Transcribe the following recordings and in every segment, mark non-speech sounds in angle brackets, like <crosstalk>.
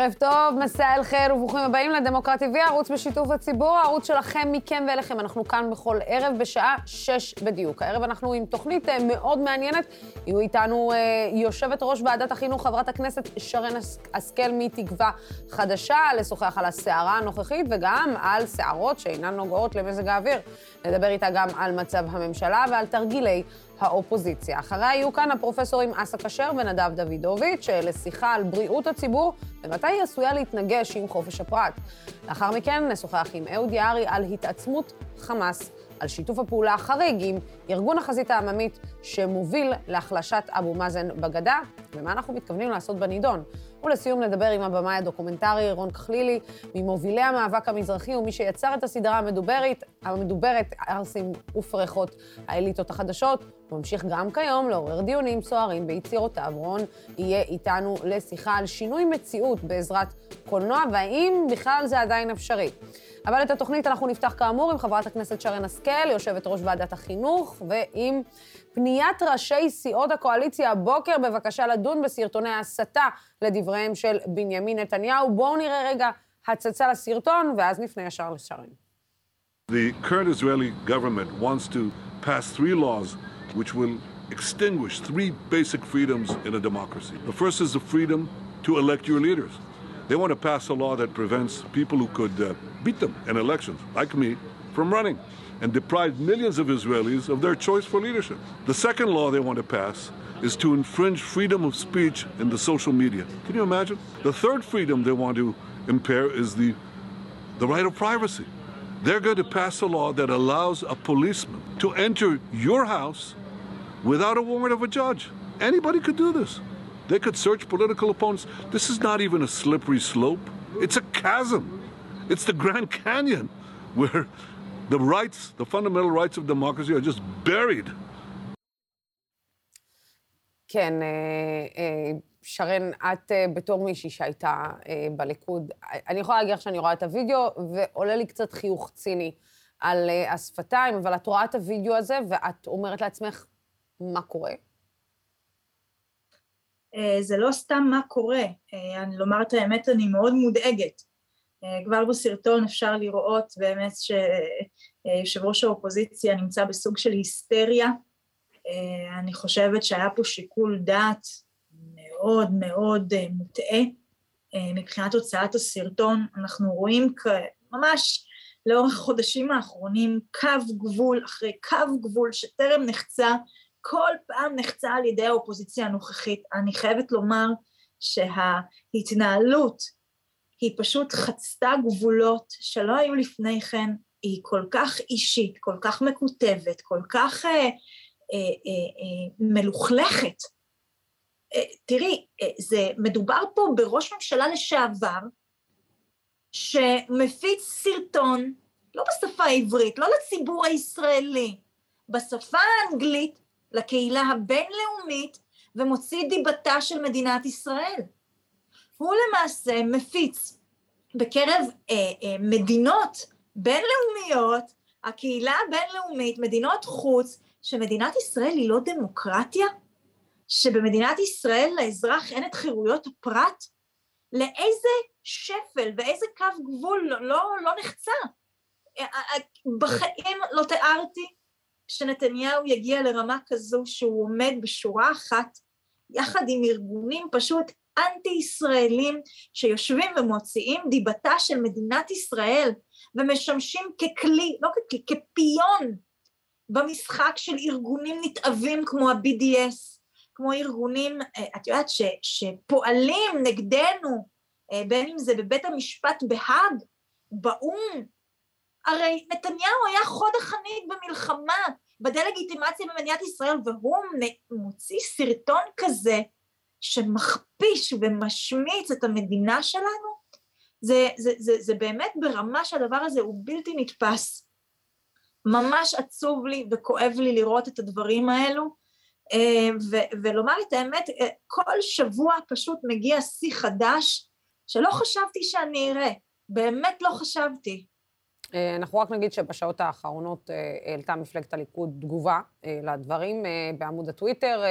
ערב טוב, מסע אל חיל וברוכים הבאים לדמוקרטי TV, ערוץ בשיתוף הציבור, הערוץ שלכם, מכם ואליכם. אנחנו כאן בכל ערב בשעה שש בדיוק. הערב אנחנו עם תוכנית אה, מאוד מעניינת. יהיו איתנו אה, יושבת ראש ועדת החינוך, חברת הכנסת שרן השכל מתקווה חדשה, לשוחח על הסערה הנוכחית וגם על סערות שאינן נוגעות למזג האוויר. נדבר איתה גם על מצב הממשלה ועל תרגילי האופוזיציה. אחריה יהיו כאן הפרופסורים אסא כשר ונדב דוידוביץ', לשיחה על בריאות הציבור ומתי היא עשויה להתנגש עם חופש הפרט. לאחר מכן נשוחח עם אהוד יערי על התעצמות חמאס, על שיתוף הפעולה החריג עם ארגון החזית העממית שמוביל להחלשת אבו מאזן בגדה, ומה אנחנו מתכוונים לעשות בנידון. ולסיום נדבר עם הבמאי הדוקומנטרי רון כחלילי, ממובילי המאבק המזרחי ומי שיצר את הסדרה המדוברת, המדוברת ערסים ופרחות, האליטות החדשות. הוא ממשיך גם כיום לעורר דיונים סוערים ביצירותיו. רון יהיה איתנו לשיחה על שינוי מציאות בעזרת קולנוע, והאם בכלל זה עדיין אפשרי. אבל את התוכנית אנחנו נפתח כאמור עם חברת הכנסת שרן השכל, יושבת ראש ועדת החינוך, ועם פניית ראשי סיעות הקואליציה הבוקר בבקשה לדון בסרטוני הסתה לדבריהם של בנימין נתניהו. בואו נראה רגע הצצה לסרטון, ואז נפנה ישר לשרן. The current Israeli government wants to pass three laws which will extinguish three basic freedoms in a democracy. The first is the freedom to elect your leaders. They want to pass a law that prevents people who could uh, beat them in elections, like me, from running. and deprive millions of Israelis of their choice for leadership. The second law they want to pass is to infringe freedom of speech in the social media. Can you imagine? The third freedom they want to impair is the, the right of privacy. They're going to pass a law that allows a policeman to enter your house without a warrant of a judge. Anybody could do this. They could search political opponents. This is not even a slippery slope, it's a chasm. It's the Grand Canyon where the rights, the fundamental rights of democracy are just buried. כן, שרן, את בתור מישהי שהייתה בליכוד, אני יכולה להגיד לך שאני רואה את הוידאו, ועולה לי קצת חיוך ציני על השפתיים, אבל את רואה את הוידאו הזה, ואת אומרת לעצמך, מה קורה? זה לא סתם מה קורה, אני לומר את האמת, אני מאוד מודאגת. כבר בסרטון אפשר לראות באמת שיושב ראש האופוזיציה נמצא בסוג של היסטריה. אני חושבת שהיה פה שיקול דעת מאוד מאוד מוטעה מבחינת הוצאת הסרטון. אנחנו רואים ממש לאורך החודשים האחרונים קו גבול אחרי קו גבול שטרם נחצה, כל פעם נחצה על ידי האופוזיציה הנוכחית. אני חייבת לומר שההתנהלות היא פשוט חצתה גבולות שלא היו לפני כן, היא כל כך אישית, כל כך מקוטבת, כל כך אה, אה, אה, אה, מלוכלכת. אה, תראי, אה, זה מדובר פה בראש ממשלה לשעבר, שמפיץ סרטון, לא בשפה העברית, לא לציבור הישראלי, בשפה האנגלית, לקהילה הבינלאומית, ומוציא דיבתה של מדינת ישראל. הוא למעשה מפיץ בקרב אה, אה, מדינות בינלאומיות, הקהילה הבינלאומית, מדינות חוץ, שמדינת ישראל היא לא דמוקרטיה? שבמדינת ישראל לאזרח אין את חירויות הפרט? לאיזה שפל ואיזה קו גבול לא, לא, לא נחצה? אה, אה, בחיים לא תיארתי שנתניהו יגיע לרמה כזו שהוא עומד בשורה אחת יחד עם ארגונים פשוט אנטי-ישראלים שיושבים ומוציאים דיבתה של מדינת ישראל ומשמשים ככלי, לא ככלי, כפיון במשחק של ארגונים נתעבים כמו ה-BDS, כמו ארגונים, אה, את יודעת, ש, שפועלים נגדנו, אה, בין אם זה בבית המשפט בהאג, באו"ם, הרי נתניהו היה חוד החנית במלחמה, בדה-לגיטימציה במדינת ישראל, והוא מוציא סרטון כזה, שמכפיש ומשמיץ את המדינה שלנו, זה, זה, זה, זה באמת ברמה שהדבר הזה הוא בלתי נתפס. ממש עצוב לי וכואב לי לראות את הדברים האלו, אה, ו- ולומר את האמת, אה, כל שבוע פשוט מגיע שיא חדש שלא חשבתי שאני אראה, באמת לא חשבתי. אה, אנחנו רק נגיד שבשעות האחרונות העלתה מפלגת הליכוד תגובה לדברים בעמוד הטוויטר.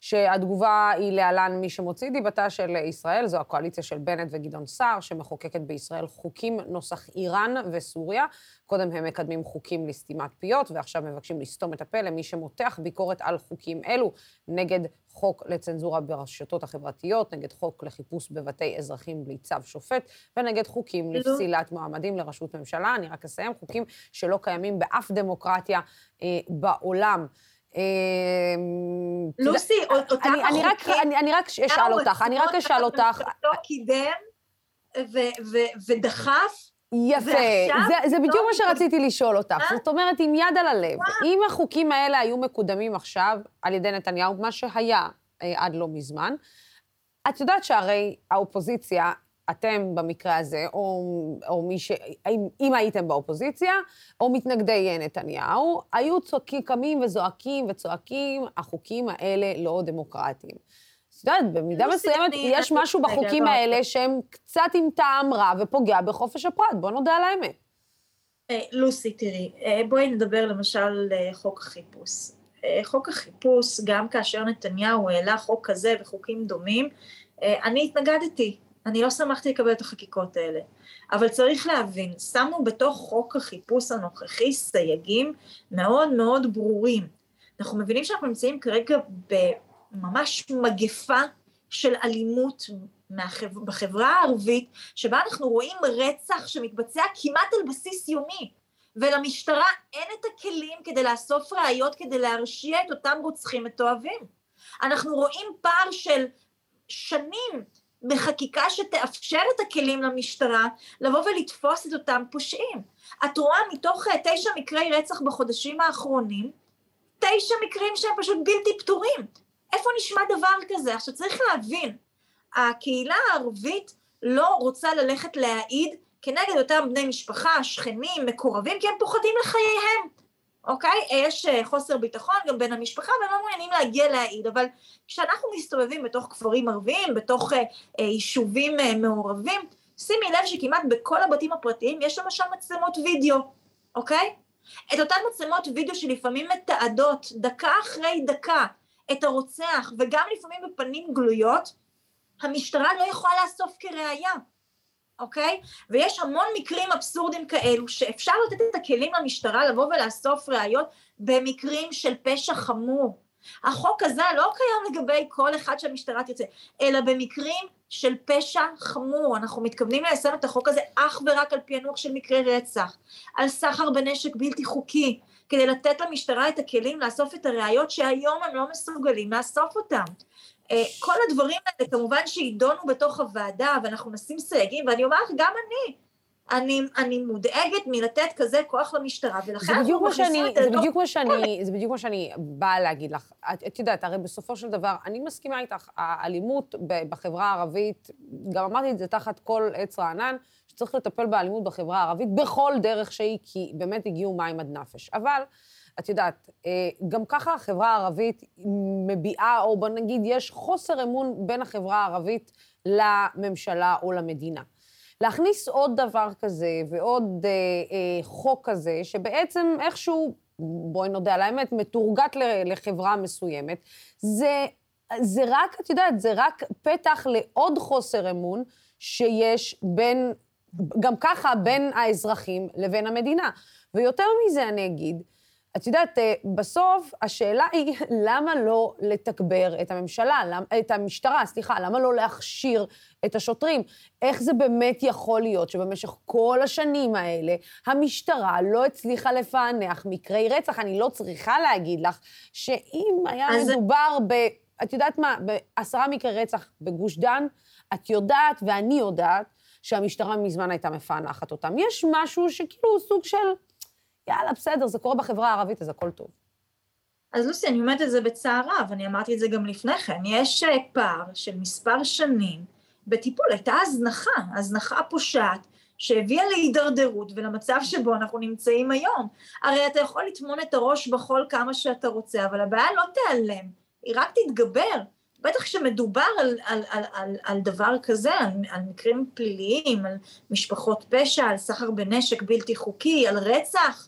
שהתגובה היא להלן מי שמוציא דיבתה של ישראל, זו הקואליציה של בנט וגדעון סער, שמחוקקת בישראל חוקים נוסח איראן וסוריה. קודם הם מקדמים חוקים לסתימת פיות, ועכשיו מבקשים לסתום את הפה למי שמותח ביקורת על חוקים אלו, נגד חוק לצנזורה ברשתות החברתיות, נגד חוק לחיפוש בבתי אזרחים בלי צו שופט, ונגד חוקים לא. לפסילת מועמדים לראשות ממשלה. אני רק אסיים, חוקים שלא קיימים באף דמוקרטיה אה, בעולם. אה, לוסי, החוקים... אני רק אשאל אותך, אני רק אשאל אותך... קידם ודחף? יפה, זה, זה בדיוק מה שרציתי לשאול אותך. אה? זאת אומרת, עם יד על הלב, אם החוקים האלה היו מקודמים עכשיו על ידי נתניהו, מה שהיה אה, עד לא מזמן, את יודעת שהרי האופוזיציה, אתם במקרה הזה, או, או מי ש... אם, אם הייתם באופוזיציה, או מתנגדי נתניהו, היו צועקים, קמים וזועקים וצועקים, החוקים האלה לא דמוקרטיים. את יודעת, במידה מסוימת יש משהו בחוקים האלה שהם קצת עם טעם רע ופוגע בחופש הפרט, בוא נודה על האמת. אה, לוסי, תראי, אה, בואי נדבר למשל על אה, חוק החיפוש. חוק החיפוש, גם כאשר נתניהו העלה חוק כזה וחוקים דומים, אני התנגדתי, אני לא שמחתי לקבל את החקיקות האלה. אבל צריך להבין, שמנו בתוך חוק החיפוש הנוכחי סייגים מאוד מאוד ברורים. אנחנו מבינים שאנחנו נמצאים כרגע ממש מגפה של אלימות מהחבר... בחברה הערבית, שבה אנחנו רואים רצח שמתבצע כמעט על בסיס יומי, ולמשטרה אין את הכלים כדי לאסוף ראיות כדי להרשיע את אותם רוצחים מתועבים. אנחנו רואים פער של שנים בחקיקה שתאפשר את הכלים למשטרה לבוא ולתפוס את אותם פושעים. את רואה מתוך תשע מקרי רצח בחודשים האחרונים, תשע מקרים שהם פשוט בלתי פתורים. איפה נשמע דבר כזה? עכשיו צריך להבין, הקהילה הערבית לא רוצה ללכת להעיד כנגד אותם בני משפחה, שכנים, מקורבים, כי הם פוחדים לחייהם, אוקיי? יש אה, חוסר ביטחון גם בין המשפחה והם לא מעוניינים להגיע להעיד, אבל כשאנחנו מסתובבים בתוך כפרים ערביים, בתוך אה, אה, יישובים אה, מעורבים, שימי לב שכמעט בכל הבתים הפרטיים יש למשל מצלמות וידאו, אוקיי? את אותן מצלמות וידאו שלפעמים מתעדות דקה אחרי דקה את הרוצח, וגם לפעמים בפנים גלויות, המשטרה לא יכולה לאסוף כראיה, אוקיי? ויש המון מקרים אבסורדים כאלו, שאפשר לתת את הכלים למשטרה לבוא ולאסוף ראיות במקרים של פשע חמור. החוק הזה לא קיים לגבי כל אחד שהמשטרה תרצה, אלא במקרים של פשע חמור. אנחנו מתכוונים ליישם את החוק הזה אך ורק על פענוח של מקרי רצח, על סחר בנשק בלתי חוקי, כדי לתת למשטרה את הכלים לאסוף את הראיות שהיום הם לא מסוגלים לאסוף אותם. אה, כל הדברים האלה כמובן שיידונו בתוך הוועדה ואנחנו נשים סייגים ואני אומר לך גם אני אני, אני מודאגת מלתת כזה כוח למשטרה, ולכן אנחנו מכניסים את זה זה בדיוק מה שאני, זה בדיוק מה שאני באה להגיד לך. את, את יודעת, הרי בסופו של דבר, אני מסכימה איתך, האלימות בחברה הערבית, גם אמרתי את זה תחת כל עץ רענן, שצריך לטפל באלימות בחברה הערבית בכל דרך שהיא, כי באמת הגיעו מים עד נפש. אבל... את יודעת, אה, גם ככה החברה הערבית מביעה, או בוא נגיד, יש חוסר אמון בין החברה הערבית לממשלה או למדינה. להכניס עוד דבר כזה ועוד אה, אה, חוק כזה, שבעצם איכשהו, בואי נודה על האמת, מתורגת לחברה מסוימת, זה, זה רק, את יודעת, זה רק פתח לעוד חוסר אמון שיש בין, גם ככה בין האזרחים לבין המדינה. ויותר מזה אני אגיד, את יודעת, אה, בסוף השאלה היא למה לא לתגבר את הממשלה, את המשטרה, סליחה, למה לא להכשיר את השוטרים? איך זה באמת יכול להיות שבמשך כל השנים האלה המשטרה לא הצליחה לפענח מקרי רצח? אני לא צריכה להגיד לך שאם היה אז... מדובר ב... את יודעת מה, בעשרה מקרי רצח בגוש דן, את יודעת ואני יודעת שהמשטרה מזמן הייתה מפענחת אותם. יש משהו שכאילו סוג של... יאללה, בסדר, זה קורה בחברה הערבית, אז הכל טוב. אז לוסי, אני אומרת את זה בצער רב, אני אמרתי את זה גם לפני כן. יש אה, פער של מספר שנים בטיפול, הייתה הזנחה, הזנחה פושעת, שהביאה להידרדרות ולמצב שבו אנחנו נמצאים היום. הרי אתה יכול לטמון את הראש בחול כמה שאתה רוצה, אבל הבעיה לא תיעלם, היא רק תתגבר. בטח כשמדובר על, על, על, על, על דבר כזה, על, על מקרים פליליים, על משפחות פשע, על סחר בנשק בלתי חוקי, על רצח,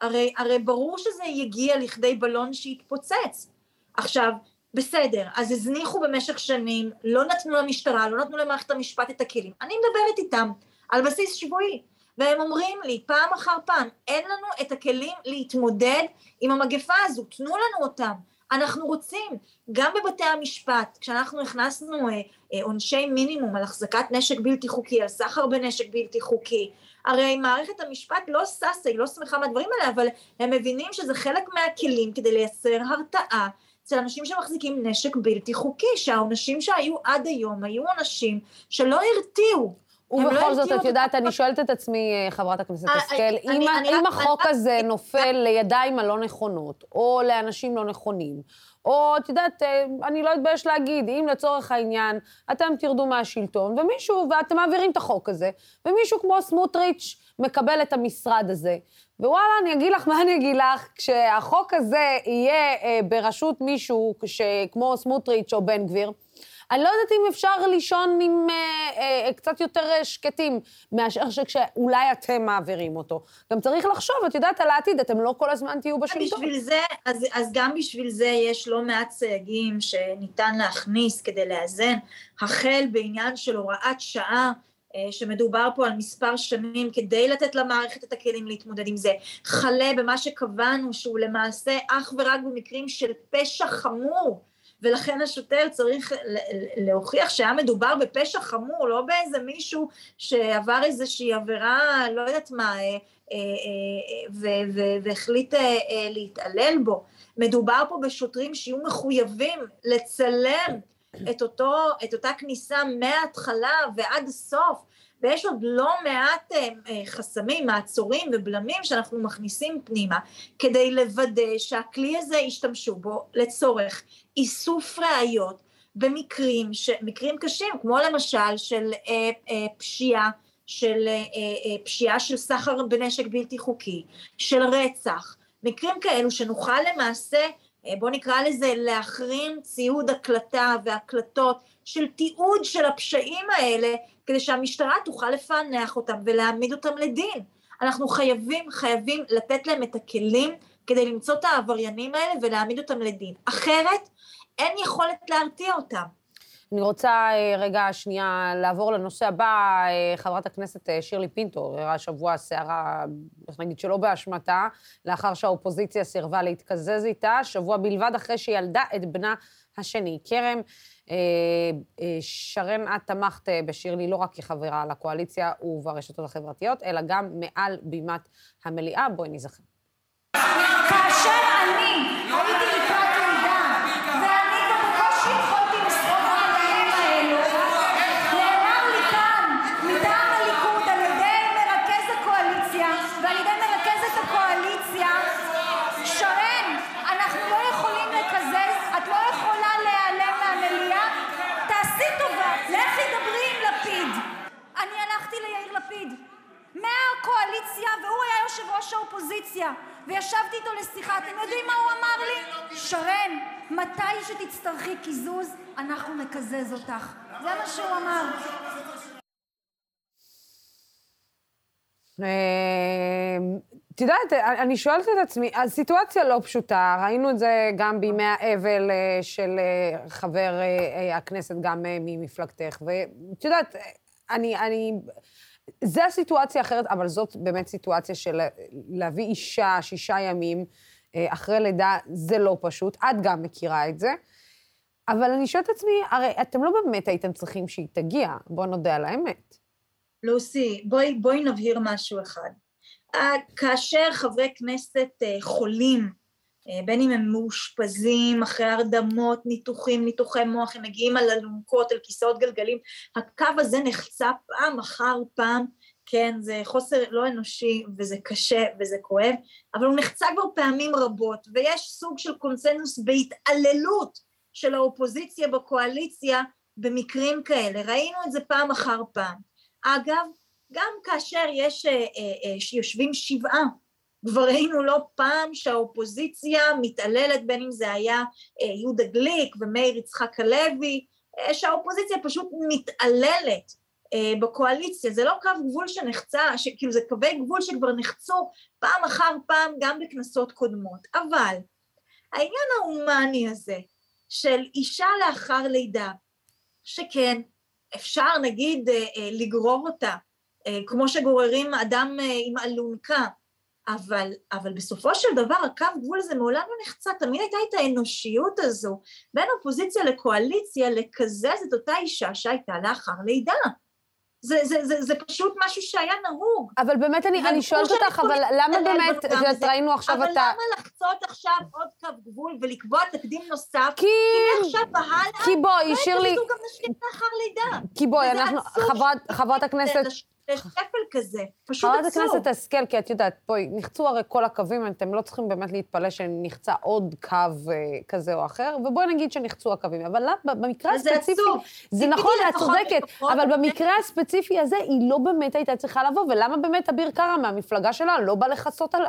הרי, הרי ברור שזה יגיע לכדי בלון שיתפוצץ. עכשיו, בסדר, אז הזניחו במשך שנים, לא נתנו למשטרה, לא נתנו למערכת המשפט את הכלים. אני מדברת איתם על בסיס שבועי, והם אומרים לי פעם אחר פעם, אין לנו את הכלים להתמודד עם המגפה הזו, תנו לנו אותם. אנחנו רוצים, גם בבתי המשפט, כשאנחנו הכנסנו אה, אה, עונשי מינימום על החזקת נשק בלתי חוקי, על סחר בנשק בלתי חוקי, הרי מערכת המשפט לא ששה, היא לא שמחה מהדברים האלה, אבל הם מבינים שזה חלק מהכלים כדי לייצר הרתעה אצל אנשים שמחזיקים נשק בלתי חוקי, שהעונשים שהיו עד היום היו עונשים שלא הרתיעו. ובכל לא זאת, את יודעת, אני שואלת את עצמי, אה, חברת הכנסת אה, השכל, אם החוק הזה נופל לידיים הלא נכונות, או לאנשים לא נכונים, או, את יודעת, אה, אני לא אתבייש להגיד, אם לצורך העניין אתם תרדו מהשלטון, ומישהו, ואתם מעבירים את החוק הזה, ומישהו כמו סמוטריץ' מקבל את המשרד הזה, ווואלה, אני אגיד לך מה אני אגיד לך, כשהחוק הזה יהיה אה, בראשות מישהו כמו סמוטריץ' או בן גביר, אני לא יודעת אם אפשר לישון עם אה, אה, קצת יותר אה, שקטים מאשר שכשאולי אתם מעבירים אותו. גם צריך לחשוב, את יודעת, על העתיד, אתם לא כל הזמן תהיו בשלטון. בשביל זה, אז, אז גם בשביל זה יש לא מעט סייגים שניתן להכניס כדי לאזן, החל בעניין של הוראת שעה, אה, שמדובר פה על מספר שנים כדי לתת למערכת את הכלים להתמודד עם זה, חלה במה שקבענו שהוא למעשה אך ורק במקרים של פשע חמור, ולכן השוטר צריך להוכיח שהיה מדובר בפשע חמור, לא באיזה מישהו שעבר איזושהי עבירה, לא יודעת מה, אה, אה, והחליט להתעלל בו. מדובר פה בשוטרים שיהיו מחויבים לצלם את, אותו, את אותה כניסה מההתחלה ועד הסוף, ויש עוד לא מעט אה, אה, חסמים, מעצורים ובלמים שאנחנו מכניסים פנימה, כדי לוודא שהכלי הזה ישתמשו בו לצורך איסוף ראיות במקרים, ש, מקרים קשים, כמו למשל של אה, אה, פשיעה, של אה, אה, פשיעה של סחר בנשק בלתי חוקי, של רצח, מקרים כאלו שנוכל למעשה אה, בוא נקרא לזה להחרים ציוד הקלטה והקלטות של תיעוד של הפשעים האלה, כדי שהמשטרה תוכל לפענח אותם ולהעמיד אותם לדין. אנחנו חייבים, חייבים לתת להם את הכלים כדי למצוא את העבריינים האלה ולהעמיד אותם לדין. אחרת, אין יכולת להרתיע אותם. אני רוצה אה, רגע שנייה לעבור לנושא הבא. אה, חברת הכנסת אה, שירלי פינטו עוררה השבוע סערה, איך נגיד שלא באשמתה, לאחר שהאופוזיציה סירבה להתקזז איתה, שבוע בלבד אחרי שילדה את בנה השני. כרם, שרן, את תמכת בשירלי לא רק כחברה לקואליציה וברשתות החברתיות, אלא גם מעל בימת המליאה. בואי נזכר. כאשר אני הייתי ראש האופוזיציה, וישבתי איתו לשיחה. אתם יודעים מה הוא אמר לי? שרן, מתי שתצטרכי קיזוז, אנחנו נקזז אותך. זה מה שהוא אמר. אמ, את יודעת, אני שואלת את עצמי, הסיטואציה לא פשוטה, ראינו את זה גם בימי האבל אה, של אה, חבר אה, הכנסת, גם ממפלגתך, ואת יודעת, אני, אני, זה הסיטואציה אחרת, אבל זאת באמת סיטואציה של להביא אישה שישה ימים אה, אחרי לידה, זה לא פשוט. את גם מכירה את זה. אבל אני שואלת את עצמי, הרי אתם לא באמת הייתם צריכים שהיא תגיע, בואו נודה על האמת. לוסי, בואי, בואי נבהיר משהו אחד. אה, כאשר חברי כנסת אה, חולים בין אם הם מאושפזים אחרי הרדמות, ניתוחים, ניתוחי מוח, הם מגיעים על אלונקות, על כיסאות גלגלים, הקו הזה נחצה פעם אחר פעם, כן, זה חוסר לא אנושי וזה קשה וזה כואב, אבל הוא נחצה כבר פעמים רבות, ויש סוג של קונסנזוס בהתעללות של האופוזיציה בקואליציה במקרים כאלה, ראינו את זה פעם אחר פעם. אגב, גם כאשר יש, אה, אה, יושבים שבעה כבר ראינו לא פעם שהאופוזיציה מתעללת, בין אם זה היה אה, יהודה גליק ומאיר יצחק הלוי, אה, שהאופוזיציה פשוט מתעללת אה, בקואליציה, זה לא קו גבול שנחצה, כאילו זה קווי גבול שכבר נחצו פעם אחר פעם גם בכנסות קודמות, אבל העניין ההומני הזה של אישה לאחר לידה, שכן, אפשר נגיד לגרור אותה, כמו שגוררים אדם עם אלונקה, אבל, אבל בסופו של דבר הקו גבול הזה מעולם לא נחצה, תמיד הייתה את האנושיות הזו בין אופוזיציה לקואליציה לקזז את אותה אישה שהייתה לאחר לידה. זה, זה, זה, זה פשוט משהו שהיה נהוג. אבל באמת אני, אני שואלת אותך, אבל למה באמת, את יודעת, ראינו עכשיו אבל את ה... אבל למה לחצות עכשיו עוד קו גבול ולקבוע תקדים נוסף? כי... כי מעכשיו והלאה, כי בואי, שירלי... לא יתקזזו גם נשים לאחר לידה. כי בואי, אנחנו, חברת, חברת לשפל כזה, פשוט חברת עצוב. הכנסת השכל, כי את יודעת, בואי, נחצו הרי כל הקווים, אתם לא צריכים באמת להתפלא שנחצה עוד קו אה, כזה או אחר, ובואי נגיד שנחצו הקווים. אבל במקרה הספציפי... עצוב. זה נכון, את צודקת, אבל במקרה הספציפי הזה, היא לא באמת הייתה צריכה לבוא, ולמה באמת אביר קארה מהמפלגה שלה לא בא לכסות אה,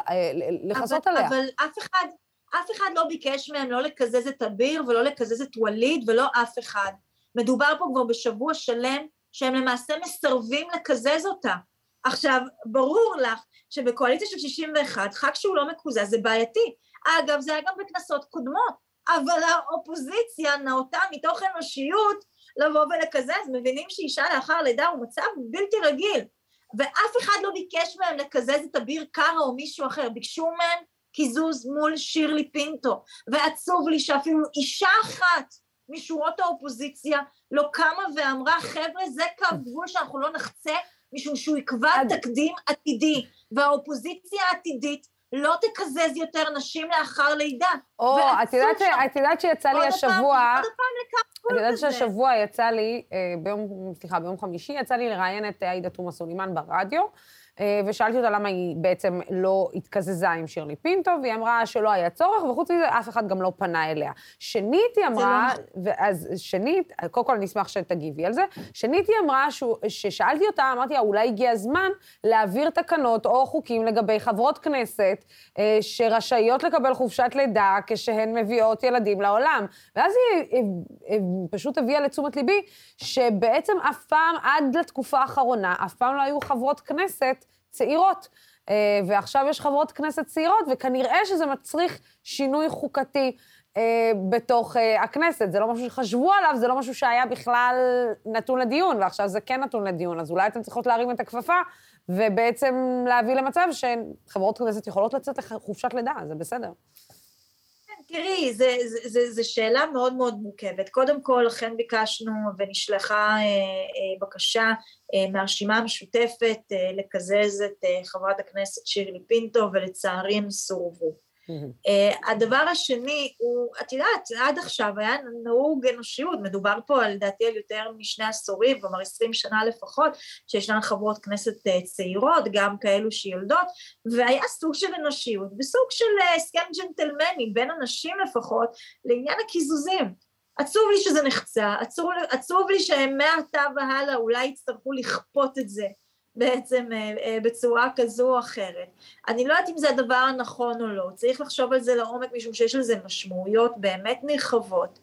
עליה? אבל אף אחד, אף אחד לא ביקש מהם לא לקזז את אביר ולא לקזז את ווליד ולא אף אחד. מדובר פה כבר בשבוע שלם שהם למעשה מסרבים לקזז אותה. עכשיו, ברור לך שבקואליציה של 61, ח"כ שהוא לא מקוזז זה בעייתי. אגב, זה היה גם בכנסות קודמות, אבל האופוזיציה נאותה מתוך אנושיות לבוא ולקזז, מבינים שאישה לאחר לידה הוא מצב בלתי רגיל. ואף אחד לא ביקש מהם לקזז את אביר קארה או מישהו אחר, ביקשו מהם קיזוז מול שירלי פינטו, ועצוב לי שאפילו אישה אחת משורות האופוזיציה לא קמה ואמרה, חבר'ה, זה קו גבול שאנחנו לא נחצה, משום שהוא יקבע תקדים עתידי, והאופוזיציה העתידית לא תקזז יותר נשים לאחר לידה. או, את יודעת ש-. את יודעת שיצא לי עוד פעם, השבוע... עוד פעם לקו את יודעת. שהשבוע יצא לי, אה, ביום, סליחה, ביום חמישי, יצא לי לראיין את עאידה תומא סלימאן ברדיו, ושאלתי אותה למה היא בעצם לא התקזזה עם שירלי פינטו, והיא אמרה שלא היה צורך, וחוץ מזה אף אחד גם לא פנה אליה. שנית, היא אמרה, ואז שנית, קודם כל אני אשמח שתגיבי על זה, שנית היא אמרה, שהוא- ששאלתי אותה, אמרתי לה, אולי הגיע הזמן להעביר תקנות או חוקים לגבי חברות כנסת אה, שרשאיות לקבל חופשת לידה כשהן מביאות ילדים לעולם. ואז היא, היא, היא פשוט הביאה לתשומת ליבי שבעצם אף פעם, עד לתקופה האחרונה, אף פעם לא היו חברות כנסת צעירות. אה, ועכשיו יש חברות כנסת צעירות, וכנראה שזה מצריך שינוי חוקתי. אה, בתוך אה, הכנסת. זה לא משהו שחשבו עליו, זה לא משהו שהיה בכלל נתון לדיון, ועכשיו זה כן נתון לדיון. אז אולי אתן צריכות להרים את הכפפה, ובעצם להביא למצב שחברות כנסת יכולות לצאת לחופשת לידה, זה בסדר. תראי, זו שאלה מאוד מאוד מורכבת. קודם כל, לכן ביקשנו ונשלחה אה, אה, בקשה אה, מהרשימה המשותפת אה, לקזז את אה, חברת הכנסת שירלי פינטו, ולצערי הם סורבו. Uh, הדבר השני הוא, את יודעת, עד עכשיו היה נהוג אנושיות, מדובר פה על לדעתי על יותר משני עשורים, כלומר עשרים שנה לפחות, שישנן חברות כנסת uh, צעירות, גם כאלו שיולדות, והיה סוג של אנושיות, בסוג של uh, הסכם ג'נטלמני, בין אנשים לפחות, לעניין הקיזוזים. עצוב לי שזה נחצה, עצוב, עצוב לי שמעתה והלאה אולי יצטרכו לכפות את זה. בעצם אה, אה, בצורה כזו או אחרת. אני לא יודעת אם זה הדבר הנכון או לא, צריך לחשוב על זה לעומק משום שיש לזה משמעויות באמת נרחבות,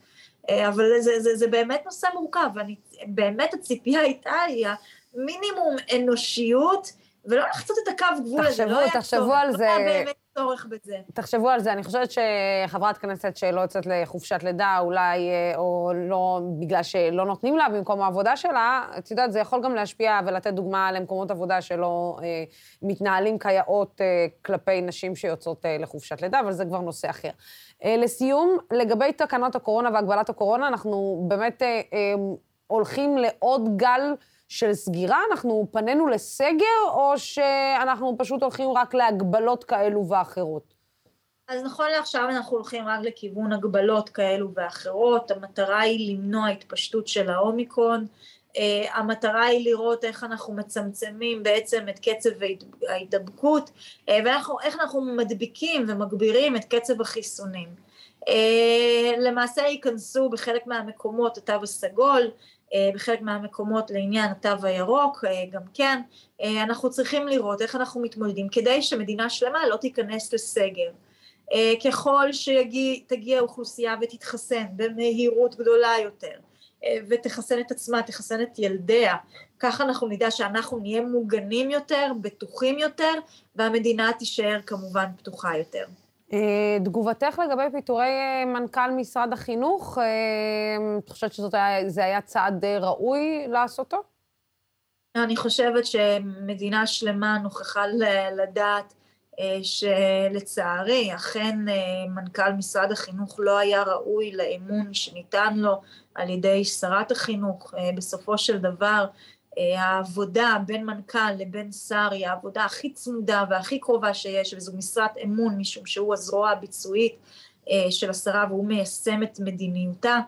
אה, אבל זה, זה, זה באמת נושא מורכב, ואני, באמת הציפייה הייתה היא המינימום אנושיות, ולא לחצות את הקו גבול הזה, תחשבו, לא היה תחשבו צורך, על לא זה. היה באמת צורך בזה. תחשבו על זה, אני חושבת שחברת כנסת שלא יוצאת לחופשת לידה, אולי, אה, או לא, בגלל שלא נותנים לה במקום העבודה שלה, את יודעת, זה יכול גם להשפיע ולתת דוגמה למקומות עבודה שלא אה, מתנהלים כיאות אה, כלפי נשים שיוצאות אה, לחופשת לידה, אבל זה כבר נושא אחר. אה, לסיום, לגבי תקנות הקורונה והגבלת הקורונה, אנחנו באמת אה, אה, הולכים לעוד גל... של סגירה? אנחנו פנינו לסגר, או שאנחנו פשוט הולכים רק להגבלות כאלו ואחרות? אז נכון לעכשיו אנחנו הולכים רק לכיוון הגבלות כאלו ואחרות, המטרה היא למנוע התפשטות של האומיקרון, uh, המטרה היא לראות איך אנחנו מצמצמים בעצם את קצב ההידבקות, uh, ואיך אנחנו מדביקים ומגבירים את קצב החיסונים. Uh, למעשה ייכנסו בחלק מהמקומות התו הסגול, בחלק מהמקומות לעניין התו הירוק, גם כן, אנחנו צריכים לראות איך אנחנו מתמודדים כדי שמדינה שלמה לא תיכנס לסגר. ככל שתגיע אוכלוסייה ותתחסן במהירות גדולה יותר, ותחסן את עצמה, תחסן את ילדיה, ככה אנחנו נדע שאנחנו נהיה מוגנים יותר, בטוחים יותר, והמדינה תישאר כמובן פתוחה יותר. אה, תגובתך לגבי פיטורי אה, מנכ"ל משרד החינוך, את חושבת שזה היה צעד ראוי לעשותו? אני חושבת שמדינה שלמה נוכחה לדעת שלצערי אכן מנכ"ל משרד החינוך לא היה ראוי לאמון שניתן לו על ידי שרת החינוך. בסופו של דבר העבודה בין מנכ"ל לבין שר היא העבודה הכי צמודה והכי קרובה שיש וזו משרת אמון משום שהוא הזרוע הביצועית של השרה והוא מיישם את מדיניותה.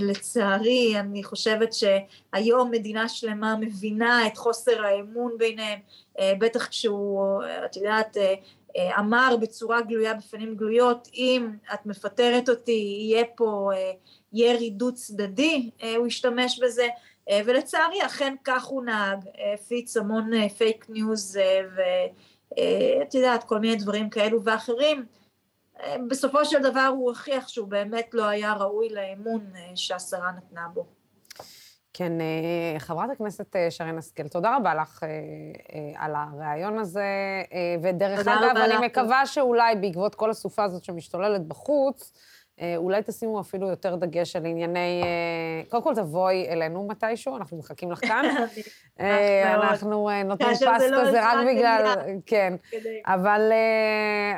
לצערי אני חושבת שהיום מדינה שלמה מבינה את חוסר האמון ביניהם בטח כשהוא את יודעת אמר בצורה גלויה בפנים גלויות אם את מפטרת אותי יהיה פה ירי דו צדדי הוא השתמש בזה ולצערי אכן כך הוא נהג, הפיץ המון פייק ניוז ואת יודעת כל מיני דברים כאלו ואחרים בסופו של דבר הוא הוכיח שהוא באמת לא היה ראוי לאמון שהשרה נתנה בו. כן, חברת הכנסת שרן השכל, תודה רבה לך על הריאיון הזה, ודרך אגב, אני מקווה שאולי בעקבות כל הסופה הזאת שמשתוללת בחוץ, אולי תשימו אפילו יותר דגש על ענייני... קודם כל, תבואי אלינו מתישהו, אנחנו מחכים לך כאן. <laughs> אנחנו נותנים פס כזה רק בגלל... כן. אבל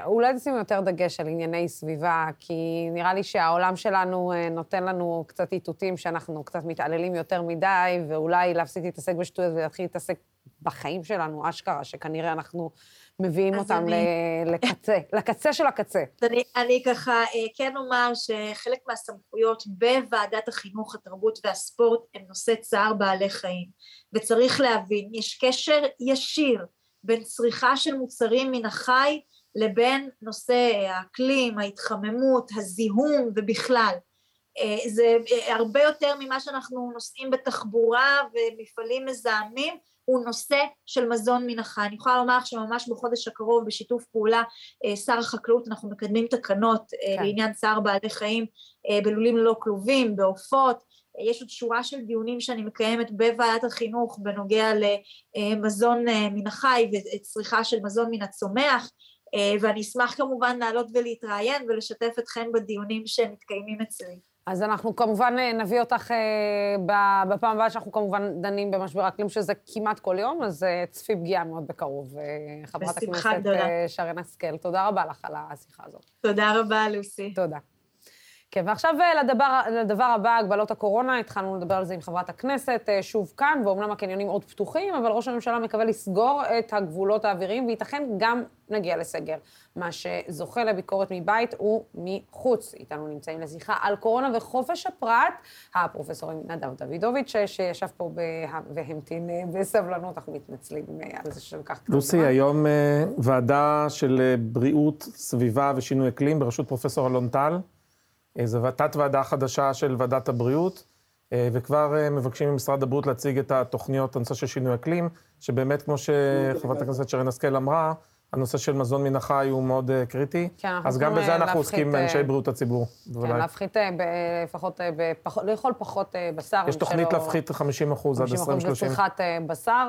אולי תשימו יותר דגש על ענייני סביבה, כי נראה לי שהעולם שלנו נותן לנו קצת איתותים שאנחנו קצת מתעללים יותר מדי, ואולי להפסיק להתעסק בשטויות ולהתחיל להתעסק בחיים שלנו, אשכרה, שכנראה אנחנו... מביאים אותם אני... לקצה, לקצה של הקצה. אני, אני ככה כן אומר שחלק מהסמכויות בוועדת החינוך, התרבות והספורט הם נושא צער בעלי חיים. וצריך להבין, יש קשר ישיר בין צריכה של מוצרים מן החי לבין נושא האקלים, ההתחממות, הזיהום ובכלל. זה הרבה יותר ממה שאנחנו נוסעים בתחבורה ומפעלים מזהמים, הוא נושא של מזון מן החי. אני יכולה לומר לך שממש בחודש הקרוב בשיתוף פעולה שר החקלאות אנחנו מקדמים תקנות כן. לעניין צער בעלי חיים בלולים ללא כלובים, בעופות, יש עוד שורה של דיונים שאני מקיימת בוועדת החינוך בנוגע למזון מן החי וצריכה של מזון מן הצומח ואני אשמח כמובן לעלות ולהתראיין ולשתף אתכם בדיונים שמתקיימים אצלי. אז אנחנו כמובן נביא אותך אה, בפעם הבאה שאנחנו כמובן דנים במשבר האקלים, שזה כמעט כל יום, אז אה, צפי פגיעה מאוד בקרוב. אה, חברת הכנסת שרן השכל, תודה רבה לך על השיחה הזאת. תודה רבה, לוסי. תודה. כן, ועכשיו לדבר, לדבר הבא, הגבלות הקורונה, התחלנו לדבר על זה עם חברת הכנסת, שוב כאן, ואומנם הקניונים עוד פתוחים, אבל ראש הממשלה מקווה לסגור את הגבולות האוויריים, וייתכן גם נגיע לסגר. מה שזוכה לביקורת מבית ומחוץ. איתנו נמצאים לשיחה על קורונה וחופש הפרט, הפרופסור נדב דוידוביץ', שישב פה והמתין בסבלנות, אנחנו מתנצלים על זה שלקח קצת לוסי, היום ועדה של בריאות, סביבה ושינוי אקלים בראשות פרופסור אלון טל. זו תת-ועדה חדשה של ועדת הבריאות, וכבר מבקשים ממשרד הבריאות להציג את התוכניות, הנושא של שינוי אקלים, שבאמת, כמו שחברת הכנסת שרן השכל אמרה, הנושא של מזון מן החי הוא מאוד קריטי. כן, אז גם בזה אנחנו עוסקים, אנשי בריאות הציבור. כן, להפחית לפחות, לאכול פחות בשר. יש תוכנית להפחית 50 אחוז עד 2030. 50 אחוז בצריכת בשר.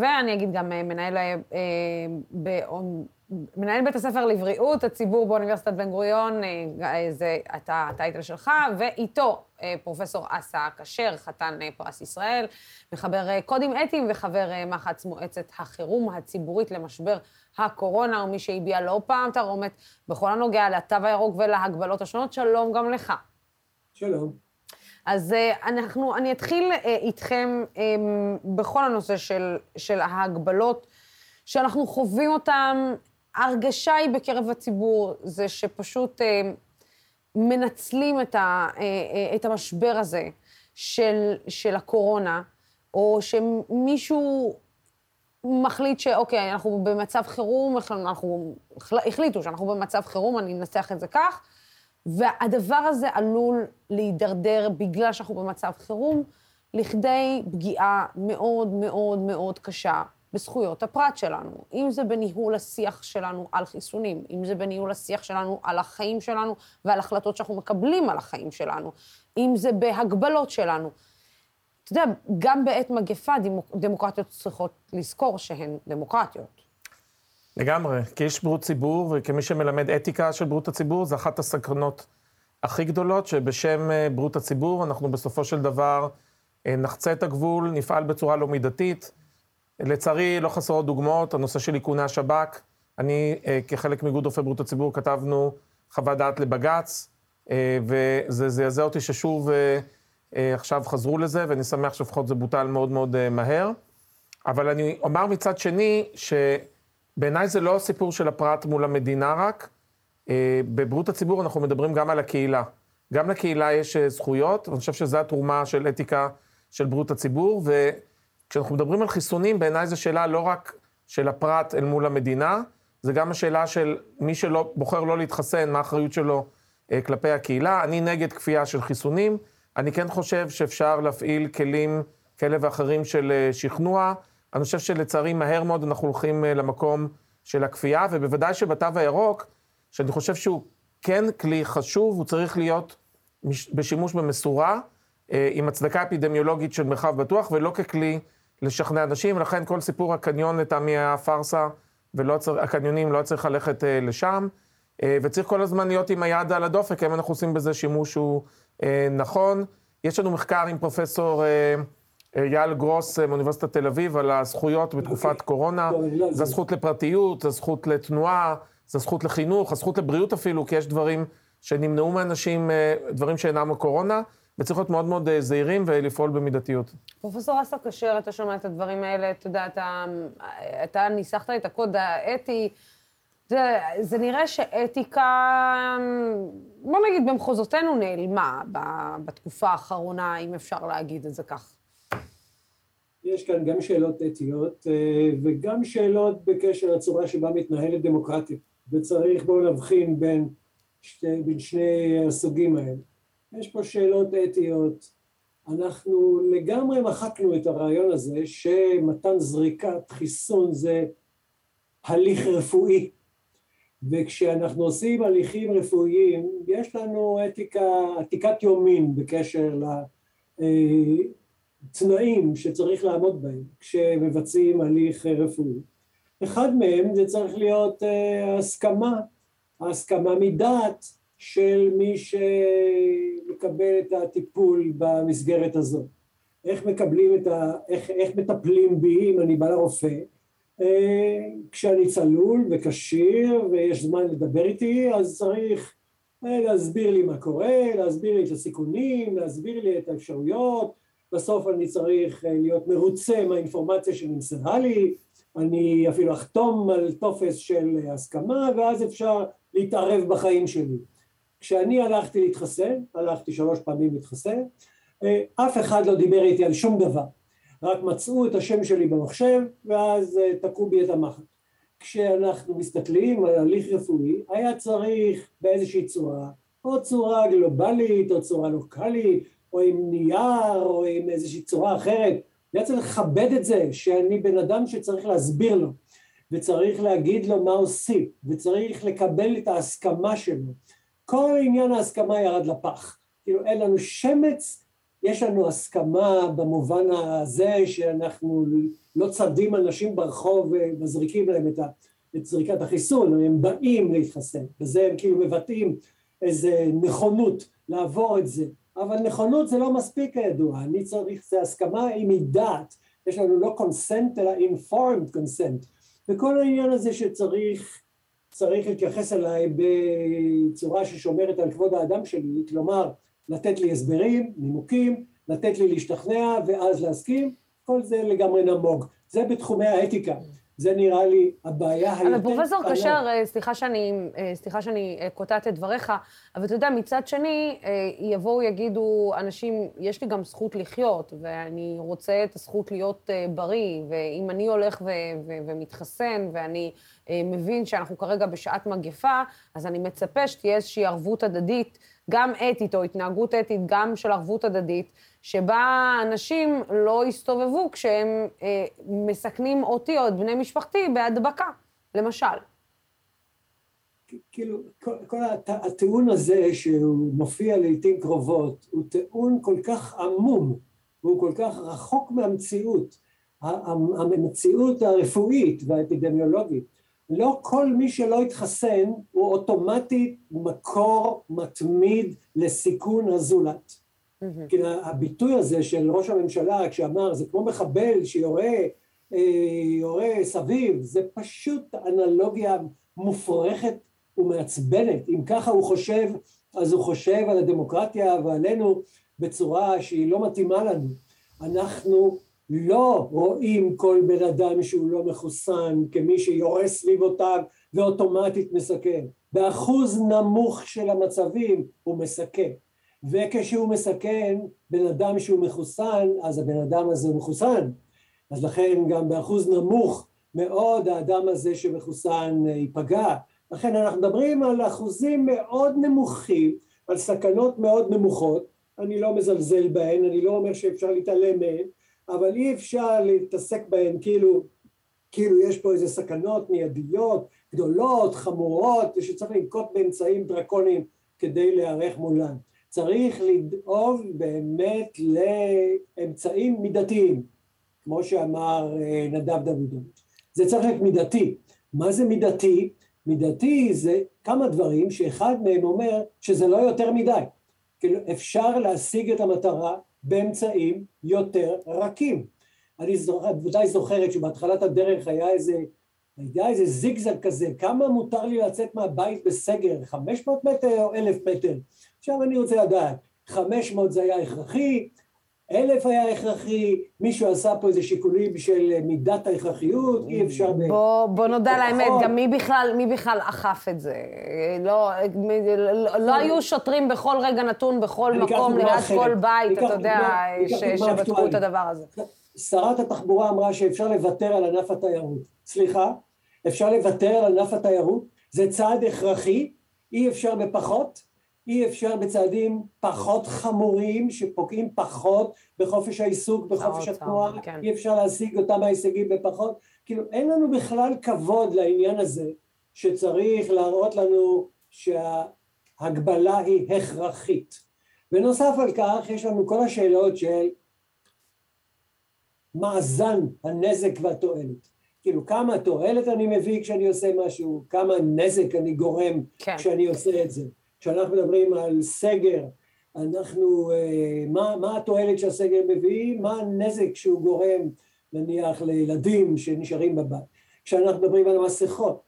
ואני אגיד גם מנהל מנהל בית הספר לבריאות הציבור באוניברסיטת בן גוריון, זה הטייטל שלך, ואיתו פרופסור אסא כשר, חתן פרס ישראל, מחבר קודים אתיים וחבר מח"ץ מועצת החירום הציבורית למשבר הקורונה, ומי שהביע לא פעם תרעומת בכל הנוגע לתו הירוק ולהגבלות השונות. שלום גם לך. שלום. אז אנחנו, אני אתחיל איתכם בכל הנושא של, של ההגבלות שאנחנו חווים אותן ההרגשה היא בקרב הציבור, זה שפשוט אה, מנצלים את, ה, אה, אה, את המשבר הזה של, של הקורונה, או שמישהו מחליט שאוקיי, אנחנו במצב חירום, אנחנו החליטו שאנחנו במצב חירום, אני אנסח את זה כך, והדבר הזה עלול להידרדר בגלל שאנחנו במצב חירום, לכדי פגיעה מאוד מאוד מאוד קשה בזכויות הפרט שלנו, אם זה בניהול השיח שלנו על חיסונים, אם זה בניהול השיח שלנו על החיים שלנו ועל החלטות שאנחנו מקבלים על החיים שלנו, אם זה בהגבלות שלנו. אתה יודע, גם בעת מגפה דמוקרטיות צריכות לזכור שהן דמוקרטיות. לגמרי. כאיש בריאות ציבור וכמי שמלמד אתיקה של בריאות הציבור, זה אחת הסקרנות הכי גדולות, שבשם אה, בריאות הציבור אנחנו בסופו של דבר אה, נחצה את הגבול, נפעל בצורה לא מידתית. לצערי, לא חסרות דוגמאות, הנושא של איכוני השב"כ. אני, אה, כחלק מאיגוד רופאי בריאות הציבור, כתבנו חוות דעת לבג"ץ, וזה זעזע אותי ששוב עכשיו חזרו לזה, ואני שמח שלפחות זה בוטל מאוד מאוד מהר. אבל אני אומר מצד שני, שבעיניי זה לא הסיפור של הפרט מול המדינה רק. אה, בבריאות הציבור אנחנו מדברים גם על הקהילה. גם לקהילה יש אה, זכויות, ואני חושב שזו התרומה של אתיקה של בריאות הציבור, וכשאנחנו מדברים על חיסונים, בעיניי זו שאלה לא רק של הפרט אל מול המדינה, זה גם השאלה של מי שבוחר לא להתחסן, מה האחריות שלו אה, כלפי הקהילה. אני נגד כפייה של חיסונים, אני כן חושב שאפשר להפעיל כלים כאלה ואחרים של שכנוע. אני חושב שלצערי מהר מאוד אנחנו הולכים למקום של הכפייה, ובוודאי שבתו הירוק, שאני חושב שהוא כן כלי חשוב, הוא צריך להיות בשימוש במשורה, אה, עם הצדקה אפידמיולוגית של מרחב בטוח, ולא ככלי לשכנע אנשים, ולכן כל סיפור הקניון לטעמי היה פארסה, והקניונים לא צריך ללכת אה, לשם, אה, וצריך כל הזמן להיות עם היד על הדופק, אם אנחנו עושים בזה שימוש שהוא נכון. יש לנו מחקר עם פרופסור יעל גרוס מאוניברסיטת תל אביב על הזכויות בתקופת קורונה, זה הזכות לפרטיות, זה הזכות לתנועה. זה הזכות לחינוך, הזכות לבריאות אפילו, כי יש דברים שנמנעו מאנשים, אה, דברים שאינם הקורונה, וצריך להיות מאוד מאוד אה, זהירים ולפעול במידתיות. פרופסור אסא כשר, אתה שומע את הדברים האלה, אתה יודע, אתה, אתה ניסחת את הקוד האתי. זה, זה נראה שאתיקה, בוא נגיד, במחוזותינו נעלמה בתקופה האחרונה, אם אפשר להגיד את זה כך. יש כאן גם שאלות אתיות אה, וגם שאלות בקשר לצורה שבה מתנהלת דמוקרטיה. וצריך בואו להבחין בין, שתי, בין שני הסוגים האלה. יש פה שאלות אתיות, אנחנו לגמרי מחקנו את הרעיון הזה שמתן זריקת חיסון זה הליך רפואי. וכשאנחנו עושים הליכים רפואיים יש לנו אתיקה, עתיקת יומין בקשר לתנאים שצריך לעמוד בהם כשמבצעים הליך רפואי. אחד מהם זה צריך להיות אה, הסכמה, הסכמה מדעת של מי שמקבל את הטיפול במסגרת הזאת. איך מקבלים את ה... איך, איך מטפלים בי אם אני בא לרופא אה, כשאני צלול וכשיר ויש זמן לדבר איתי אז צריך אה, להסביר לי מה קורה, להסביר לי את הסיכונים, להסביר לי את האפשרויות, בסוף אני צריך להיות מרוצה מהאינפורמציה שנמסרה לי, אני אפילו אחתום על טופס של הסכמה ואז אפשר להתערב בחיים שלי. כשאני הלכתי להתחסן, הלכתי שלוש פעמים להתחסן, אה, אף אחד לא דיבר איתי על שום דבר, רק מצאו את השם שלי במחשב ואז אה, תקעו בי את המחט. כשאנחנו מסתכלים על הליך רפואי, היה צריך באיזושהי צורה, או צורה גלובלית, או צורה לוקאלית, או עם נייר, או עם איזושהי צורה אחרת, היה צריך לכבד את זה שאני בן אדם שצריך להסביר לו וצריך להגיד לו מה עושים וצריך לקבל את ההסכמה שלו. כל עניין ההסכמה ירד לפח. כאילו אין לנו שמץ, יש לנו הסכמה במובן הזה שאנחנו לא צדים אנשים ברחוב ומזריקים להם את, ה, את זריקת החיסון, הם באים להתחסן, וזה הם כאילו מבטאים איזה נכונות לעבור את זה. אבל נכונות זה לא מספיק כידוע, אני צריך, זה הסכמה עם מדעת, יש לנו לא consent אלא informed consent, וכל העניין הזה שצריך צריך להתייחס אליי בצורה ששומרת על כבוד האדם שלי, כלומר לתת לי הסברים, נימוקים, לתת לי להשתכנע ואז להסכים, כל זה לגמרי נמוג, זה בתחומי האתיקה. זה נראה לי הבעיה היותר קטנה. אבל פרופסור קשר, אה, סליחה שאני, אה, סליחה שאני אה, קוטעת את דבריך, אבל אתה יודע, מצד שני, יבואו, יגידו אנשים, יש לי גם זכות לחיות, ואני רוצה את הזכות להיות בריא, ואם אני הולך ומתחסן, ואני מבין שאנחנו כרגע בשעת מגפה, אז אני מצפה שתהיה איזושהי ערבות הדדית, גם אתית או התנהגות אתית, גם של ערבות הדדית, שבה אנשים לא יסתובבו כשהם אה, מסכנים אותי או את בני משפחתי בהדבקה, למשל. כאילו, כל, כל הטיעון הזה שהוא מופיע לעיתים קרובות, הוא טיעון כל כך עמום, והוא כל כך רחוק מהמציאות. המציאות הרפואית והאפידמיולוגית לא כל מי שלא התחסן הוא אוטומטית מקור מתמיד לסיכון הזולת. כי הביטוי הזה של ראש הממשלה כשאמר זה כמו מחבל שיורה יורה סביב, זה פשוט אנלוגיה מופרכת ומעצבנת. אם ככה הוא חושב, אז הוא חושב על הדמוקרטיה ועלינו בצורה שהיא לא מתאימה לנו. אנחנו לא רואים כל בן אדם שהוא לא מחוסן כמי שיורה סביבותיו ואוטומטית מסכן. באחוז נמוך של המצבים הוא מסכן. וכשהוא מסכן בן אדם שהוא מחוסן, אז הבן אדם הזה מחוסן. אז לכן גם באחוז נמוך מאוד האדם הזה שמחוסן ייפגע. לכן אנחנו מדברים על אחוזים מאוד נמוכים, על סכנות מאוד נמוכות, אני לא מזלזל בהן, אני לא אומר שאפשר להתעלם מהן, אבל אי אפשר להתעסק בהן כאילו, כאילו יש פה איזה סכנות מיידיות, גדולות, חמורות, שצריך לנקוט באמצעים דרקוניים כדי להיערך מולן. צריך לדאוג באמת לאמצעים מידתיים, כמו שאמר נדב דודוביץ'. זה צריך להיות מידתי. מה זה מידתי? מידתי זה כמה דברים שאחד מהם אומר שזה לא יותר מדי. כאילו אפשר להשיג את המטרה באמצעים יותר רכים. אני ודאי זוכרת שבהתחלת הדרך היה איזה, היה איזה זיגזג כזה, כמה מותר לי לצאת מהבית בסגר, 500 מטר או 1,000 מטר? עכשיו אני רוצה לדעת, 500 זה היה הכרחי, אלף היה הכרחי, מישהו עשה פה איזה שיקולים של מידת ההכרחיות, אי אפשר... בוא, בוא נודה לאמת, גם מי בכלל, מי בכלל אכף את זה? לא, לא, לא היו שוטרים בכל רגע נתון, בכל מקום, ליד כל בית, אתה יודע, שבדקו את הדבר הזה. שרת התחבורה אמרה שאפשר לוותר על ענף התיירות. סליחה? אפשר לוותר על ענף התיירות? זה צעד הכרחי? אי אפשר בפחות? אי אפשר בצעדים פחות חמורים שפוגעים פחות בחופש העיסוק, בחופש התנועה, כן. אי אפשר להשיג אותם ההישגים בפחות, כאילו אין לנו בכלל כבוד לעניין הזה שצריך להראות לנו שההגבלה היא הכרחית. בנוסף על כך יש לנו כל השאלות של מאזן הנזק והתועלת. כאילו כמה תועלת אני מביא כשאני עושה משהו, כמה נזק אני גורם כן. כשאני עושה את זה. כשאנחנו מדברים על סגר, אנחנו, אה, מה, מה התועלת שהסגר מביא, מה הנזק שהוא גורם נניח לילדים שנשארים בבית. כשאנחנו מדברים על מסכות,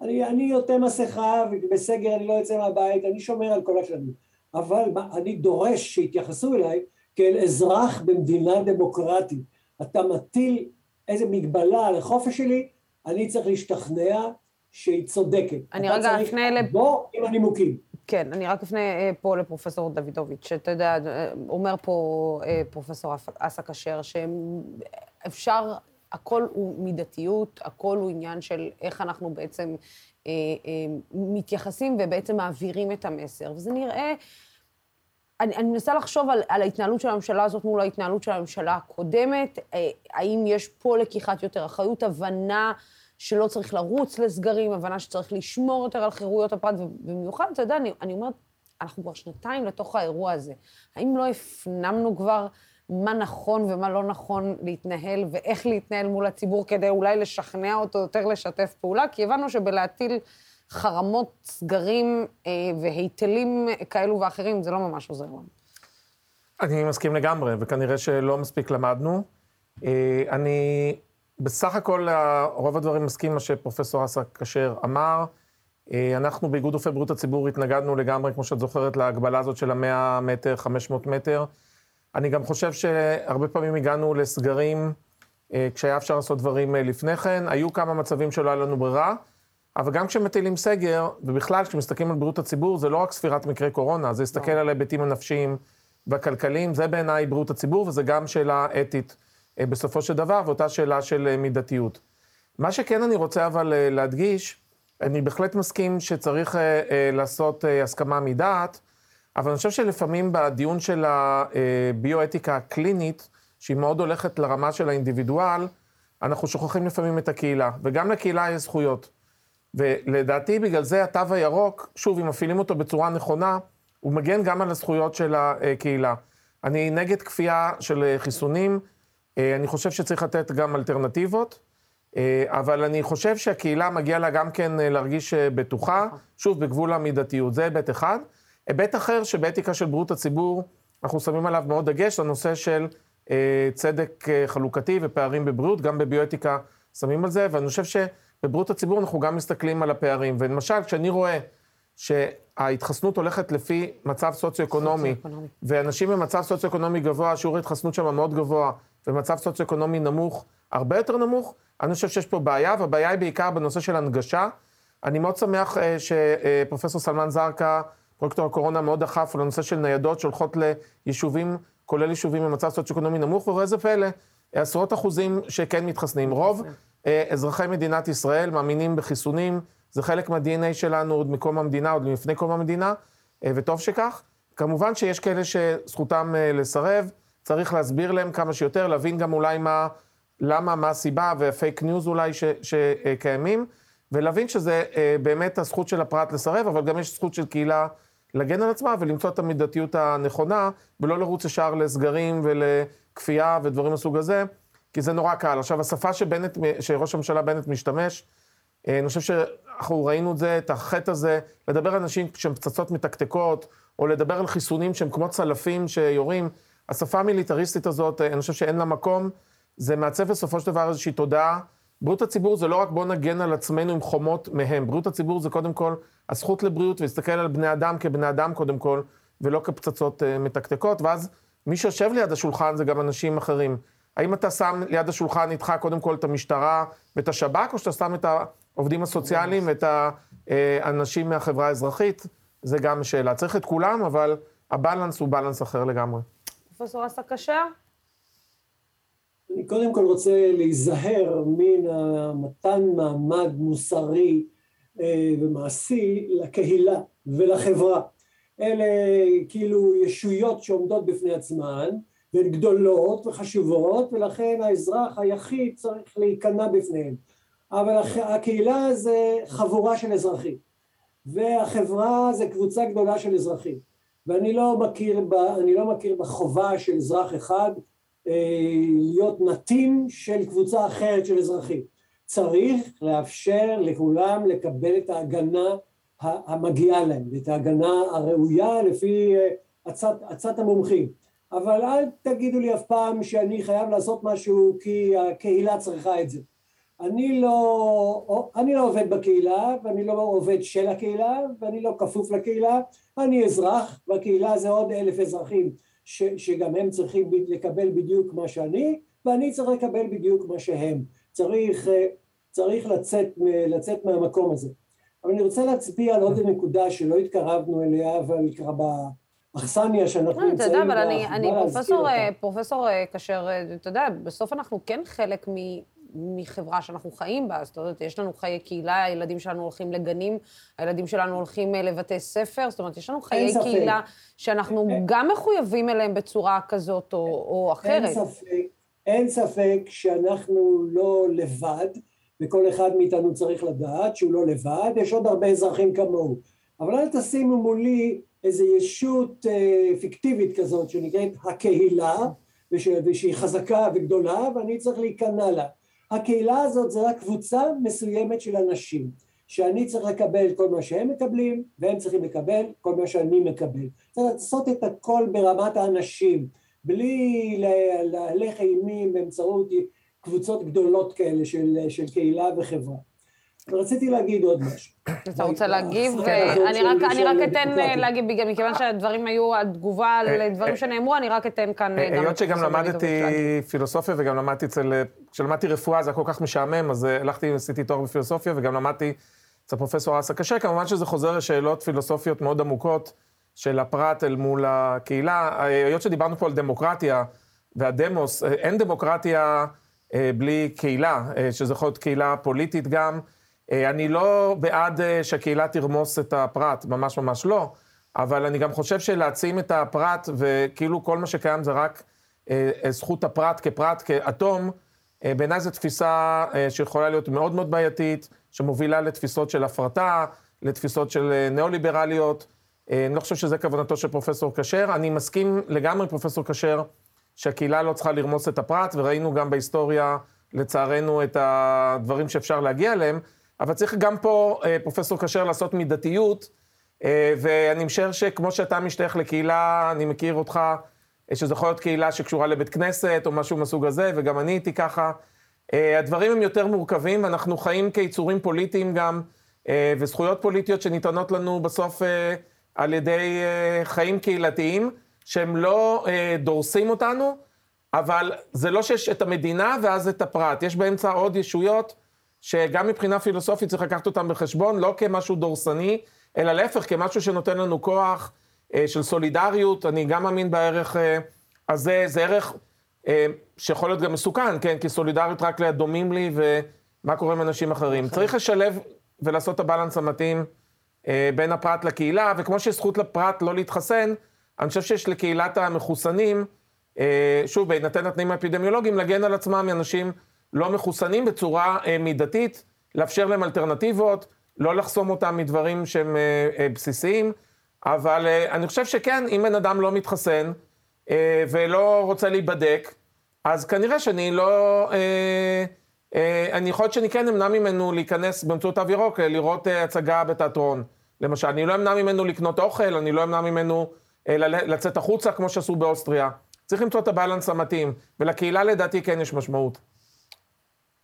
אני, אני עוטה מסכה ובסגר אני לא יוצא מהבית, אני שומר על כל השנים, אבל מה, אני דורש שיתייחסו אליי כאל אזרח במדינה דמוקרטית. אתה מטיל איזה מגבלה על החופש שלי, אני צריך להשתכנע שהיא צודקת. אני רגע אפנה ל... בוא עם הנימוקים. כן, אני רק אפנה אה, פה לפרופסור דוידוביץ', שאתה יודע, אה, אומר פה אה, פרופסור אסא כשר, שאפשר, הכל הוא מידתיות, הכל הוא עניין של איך אנחנו בעצם אה, אה, מתייחסים ובעצם מעבירים את המסר. וזה נראה... אני, אני מנסה לחשוב על, על ההתנהלות של הממשלה הזאת מול ההתנהלות של הממשלה הקודמת, אה, האם יש פה לקיחת יותר אחריות, הבנה שלא צריך לרוץ לסגרים, הבנה שצריך לשמור יותר על חירויות הפרט, ובמיוחד, אתה יודע, אני, אני אומרת, אנחנו כבר שנתיים לתוך האירוע הזה. האם לא הפנמנו כבר מה נכון ומה לא נכון להתנהל, ואיך להתנהל מול הציבור כדי אולי לשכנע אותו יותר לשתף פעולה? כי הבנו שבלהטיל חרמות, סגרים אה, והיטלים כאלו ואחרים, זה לא ממש עוזר לנו. אני מסכים לגמרי, וכנראה שלא מספיק למדנו. אה, אני בסך הכל, רוב הדברים מסכים מה שפרופסור אסא כשר אמר. אה, אנחנו באיגוד רופאי בריאות הציבור התנגדנו לגמרי, כמו שאת זוכרת, להגבלה הזאת של ה-100 מטר, 500 מטר. אני גם חושב שהרבה פעמים הגענו לסגרים אה, כשהיה אפשר לעשות דברים אה, לפני כן. היו כמה מצבים שלא היה לנו ברירה, אבל גם כשמטילים סגר, ובכלל, כשמסתכלים על בריאות הציבור, זה לא רק ספירת מקרי קורונה, זה להסתכל על ההיבטים הנפשיים והכלכליים, זה בעיניי בריאות הציבור, וזה גם שאלה אתית. אה, בסופו של דבר, ואותה שאלה של אה, מידתיות. מה שכן אני רוצה אבל אה, להדגיש, אני בהחלט מסכים שצריך לעשות הסכמה מדעת, אבל אני חושב שלפעמים בדיון של הביואתיקה הקלינית, שהיא מאוד הולכת לרמה של האינדיבידואל, אנחנו שוכחים לפעמים את הקהילה, וגם לקהילה יש זכויות. ולדעתי בגלל זה התו הירוק, שוב, אם מפעילים אותו בצורה נכונה, הוא מגן גם על הזכויות של הקהילה. אני נגד כפייה של חיסונים, אה, אני חושב שצריך לתת גם אלטרנטיבות, אה, אבל אני חושב שהקהילה מגיע לה גם כן אה, להרגיש אה, בטוחה, שוב, בגבול המידתיות, זה היבט אחד. היבט אחר שבאתיקה של בריאות הציבור, אנחנו שמים עליו מאוד דגש, לנושא של צדק חלוקתי ופערים בבריאות, גם בביואתיקה שמים על זה, ואני חושב שבבריאות הציבור אנחנו גם מסתכלים על הפערים. ולמשל, כשאני רואה שההתחסנות הולכת לפי מצב סוציו-אקונומי, ואנשים במצב סוציו-אקונומי גבוה, שיעור ההתחסנות שם מאוד גבוה, ומצב סוציו-אקונומי נמוך, הרבה יותר נמוך, אני חושב שיש פה בעיה, והבעיה היא בעיקר בנושא של הנגשה. אני מאוד שמח אה, שפרופסור סלמן זרקא, פרויקטור הקורונה, מאוד דחף לנושא של ניידות שהולכות ליישובים, כולל יישובים במצב סוציו-אקונומי נמוך, וראה זה פלא, עשרות אחוזים שכן מתחסנים. רוב אזרחי מדינת ישראל מאמינים בחיסונים, זה חלק מה-DNA שלנו עוד מקום המדינה, עוד לפני קום המדינה, אה, וטוב שכך. כמובן שיש כאלה שזכותם לסרב, צריך להסביר להם כמה שיותר, להבין גם אולי מה... למה, מה הסיבה, ופייק ניוז אולי ש, שקיימים, ולהבין שזה אה, באמת הזכות של הפרט לסרב, אבל גם יש זכות של קהילה להגן על עצמה ולמצוא את המידתיות הנכונה, ולא לרוץ ישר לסגרים ולכפייה ודברים מסוג הזה, כי זה נורא קל. עכשיו, השפה שבנט, שראש הממשלה בנט משתמש, אה, אני חושב שאנחנו ראינו את זה, את החטא הזה, לדבר על אנשים כשהם פצצות מתקתקות, או לדבר על חיסונים שהם כמו צלפים שיורים. השפה המיליטריסטית הזאת, אה, אני חושב שאין לה מקום. זה מעצב בסופו של דבר איזושהי תודעה. בריאות הציבור זה לא רק בוא נגן על עצמנו עם חומות מהם. בריאות הציבור זה קודם כל הזכות לבריאות ולהסתכל על בני אדם כבני אדם קודם כל, ולא כפצצות uh, מתקתקות, ואז מי שיושב ליד השולחן זה גם אנשים אחרים. האם אתה שם ליד השולחן איתך קודם כל את המשטרה ואת השב"כ, או שאתה שם את העובדים הסוציאליים ואת האנשים מהחברה האזרחית? זה גם שאלה. צריך את כולם, אבל הבלנס הוא בלנס אחר לגמרי. פרופסור אסא כשר? אני קודם כל רוצה להיזהר מן המתן מעמד מוסרי אה, ומעשי לקהילה ולחברה. אלה כאילו ישויות שעומדות בפני עצמן והן גדולות וחשובות ולכן האזרח היחיד צריך להיכנע בפניהן. אבל הקהילה זה חבורה של אזרחים והחברה זה קבוצה גדולה של אזרחים ואני לא מכיר, ב, לא מכיר בחובה של אזרח אחד להיות נתין של קבוצה אחרת של אזרחים. צריך לאפשר לכולם לקבל את ההגנה המגיעה להם, את ההגנה הראויה לפי אה, עצת, עצת המומחים. אבל אל תגידו לי אף פעם שאני חייב לעשות משהו כי הקהילה צריכה את זה. אני לא, אני לא עובד בקהילה ואני לא עובד של הקהילה ואני לא כפוף לקהילה, אני אזרח והקהילה זה עוד אלף אזרחים ש, שגם הם צריכים לקבל בדיוק מה שאני, ואני צריך לקבל בדיוק מה שהם. צריך, צריך לצאת, לצאת מהמקום הזה. אבל אני רוצה להצביע על עוד נקודה שלא התקרבנו אליה, אבל ככה באכסניה שאנחנו נמצאים בה. אתה יודע, אבל אני, אני פרופסור, אה, פרופסור אה, כאשר, אתה יודע, בסוף אנחנו כן חלק מ... מחברה שאנחנו חיים בה, זאת אומרת, יש לנו חיי קהילה, הילדים שלנו הולכים לגנים, הילדים שלנו הולכים אה, לבתי ספר, זאת אומרת, יש לנו חיי קהילה שאנחנו אין, גם מחויבים אליהם בצורה כזאת או, או אחרת. אין ספק, אין ספק שאנחנו לא לבד, וכל אחד מאיתנו צריך לדעת שהוא לא לבד, יש עוד הרבה אזרחים כמוהו. אבל אל תשימו מולי איזו ישות אה, פיקטיבית כזאת שנקראת הקהילה, וש, ושהיא חזקה וגדולה, ואני צריך להיכנע לה. הקהילה הזאת זה רק קבוצה מסוימת של אנשים, שאני צריך לקבל כל מה שהם מקבלים, והם צריכים לקבל כל מה שאני מקבל. צריך לעשות את הכל ברמת האנשים, בלי להלך אימים באמצעות קבוצות גדולות כאלה של, של קהילה וחברה. רציתי להגיד עוד משהו. אתה רוצה להגיב? אני רק אתן להגיב, מכיוון שהדברים היו התגובה על אה, דברים אה, שנאמרו, אני רק אתן כאן אה, גם... היות שגם למדתי פילוסופיה וגם למדתי אצל... כשלמדתי רפואה זה היה כל כך משעמם, אז הלכתי ועשיתי תואר בפילוסופיה וגם למדתי אצל פרופסור אסא קשה. כמובן שזה חוזר לשאלות פילוסופיות מאוד עמוקות של הפרט אל מול הקהילה. היות שדיברנו פה על דמוקרטיה והדמוס, אין דמוקרטיה בלי קהילה, שזה יכול להיות קהילה פוליטית גם. אה, אני לא בעד אה, שהקהילה תרמוס את הפרט, ממש ממש לא, אבל אני גם חושב שלהעצים את הפרט, וכאילו כל מה שקיים זה רק אה, זכות הפרט כפרט, כאטום, בעיניי זו תפיסה שיכולה להיות מאוד מאוד בעייתית, שמובילה לתפיסות של הפרטה, לתפיסות של ניאו-ליברליות. אני לא חושב שזה כוונתו של פרופסור כשר. אני מסכים לגמרי, פרופסור כשר, שהקהילה לא צריכה לרמוס את הפרט, וראינו גם בהיסטוריה לצערנו, את הדברים שאפשר להגיע אליהם, אבל צריך גם פה, אה, פרופסור כשר, לעשות מידתיות, אה, ואני משער שכמו שאתה משתייך לקהילה, אני מכיר אותך, שזה יכול להיות קהילה שקשורה לבית כנסת או משהו מסוג הזה, וגם אני הייתי ככה. הדברים הם יותר מורכבים, אנחנו חיים כיצורים פוליטיים גם, וזכויות פוליטיות שניתנות לנו בסוף על ידי חיים קהילתיים, שהם לא דורסים אותנו, אבל זה לא שיש את המדינה ואז את הפרט. יש באמצע עוד ישויות שגם מבחינה פילוסופית צריך לקחת אותן בחשבון, לא כמשהו דורסני, אלא להפך, כמשהו שנותן לנו כוח אה, של סולידריות. אני גם מאמין בערך אה, הזה, זה ערך אה, שיכול להיות גם מסוכן, כן? כי סולידריות רק לדומים לי ומה קורה עם אנשים אחרים. נכון. צריך לשלב ולעשות את הבלנס המתאים אה, בין הפרט לקהילה, וכמו שיש זכות לפרט לא להתחסן, אני חושב שיש לקהילת המחוסנים, אה, שוב, בהינתן התנאים האפידמיולוגיים, להגן על עצמם מאנשים לא מחוסנים בצורה אה, מידתית, לאפשר להם אלטרנטיבות, לא לחסום אותם מדברים שהם אה, בסיסיים, אבל אני חושב שכן, אם בן אדם לא מתחסן ולא רוצה להיבדק, אז כנראה שאני לא... אני יכול להיות שאני כן אמנע ממנו להיכנס באמצעות תו ירוק, לראות הצגה בתיאטרון. למשל, אני לא אמנע ממנו לקנות אוכל, אני לא אמנע ממנו לצאת החוצה כמו שעשו באוסטריה. צריך למצוא את הבלנס המתאים, ולקהילה לדעתי כן יש משמעות.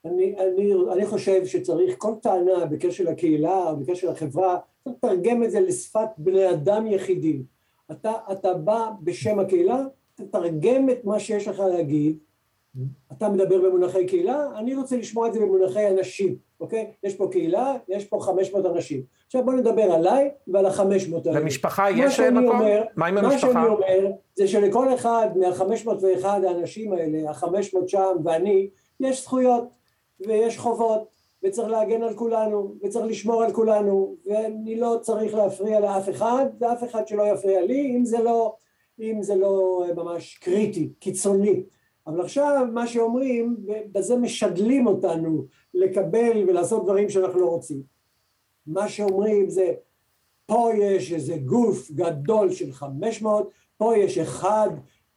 אני, אני, אני חושב שצריך כל טענה בקשר לקהילה או בקשר לחברה, צריך לתרגם את זה לשפת בני אדם יחידים. אתה, אתה בא בשם הקהילה, תתרגם את מה שיש לך להגיד, אתה מדבר במונחי קהילה, אני רוצה לשמוע את זה במונחי אנשים, אוקיי? יש פה קהילה, יש פה 500 אנשים. עכשיו בוא נדבר עליי ועל ה-500 האלה. למשפחה יש מקום? אומר, מה עם המשפחה? מה שאני אומר זה שלכל אחד מה-501 האנשים האלה, ה-500 שם ואני, יש זכויות ויש חובות וצריך להגן על כולנו וצריך לשמור על כולנו ואני לא צריך להפריע לאף אחד ואף אחד שלא יפריע לי אם זה לא, אם זה לא ממש קריטי, קיצוני. אבל עכשיו מה שאומרים, בזה משדלים אותנו לקבל ולעשות דברים שאנחנו לא רוצים. מה שאומרים זה, פה יש איזה גוף גדול של 500, פה יש אחד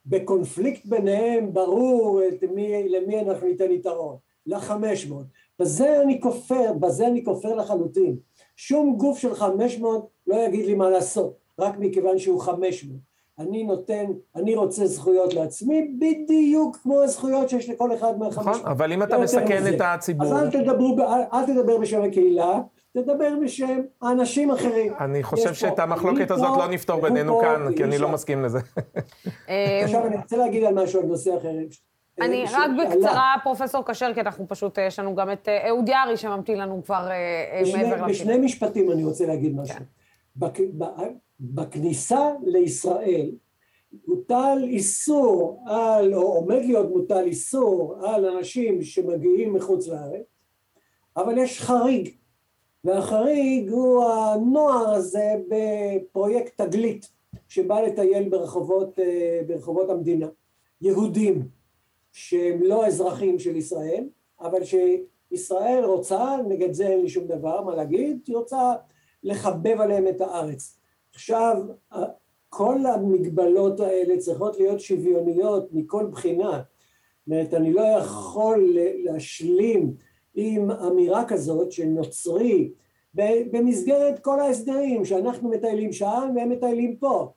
בקונפליקט ביניהם, ברור מי, למי אנחנו ניתן יתרון, ל-500. בזה אני כופר, בזה אני כופר לחלוטין. שום גוף של 500 לא יגיד לי מה לעשות, רק מכיוון שהוא 500. אני נותן, אני רוצה זכויות לעצמי, בדיוק כמו הזכויות שיש לכל אחד מהחמש. נכון, אבל אם אתה מסכן את הציבור... אז אל, תדברו, אל, אל תדבר בשם הקהילה, תדבר בשם האנשים האחרים. אני חושב שאת המחלוקת הזאת לא נפתור בינינו כאן, כי אני לא מסכים לזה. עכשיו אני רוצה להגיד על משהו, על נושא אחר. אני רק בקצרה, פרופסור כשר, כי אנחנו פשוט, יש לנו גם את אה, אהוד יערי שממתין לנו כבר אה, מעבר לפינה. בשני משפטים אני רוצה להגיד משהו. כן. בכניסה לישראל הוטל איסור על, או עומד להיות מוטל איסור על אנשים שמגיעים מחוץ לארץ, אבל יש חריג, והחריג הוא הנוער הזה בפרויקט תגלית, שבא לטייל ברחובות, אה, ברחובות המדינה. יהודים שהם לא אזרחים של ישראל, אבל שישראל רוצה, נגד זה אין לי שום דבר מה להגיד, היא רוצה לחבב עליהם את הארץ. עכשיו, כל המגבלות האלה צריכות להיות שוויוניות מכל בחינה. זאת אומרת, אני לא יכול להשלים עם אמירה כזאת של נוצרי במסגרת כל ההסדרים, שאנחנו מטיילים שם והם מטיילים פה.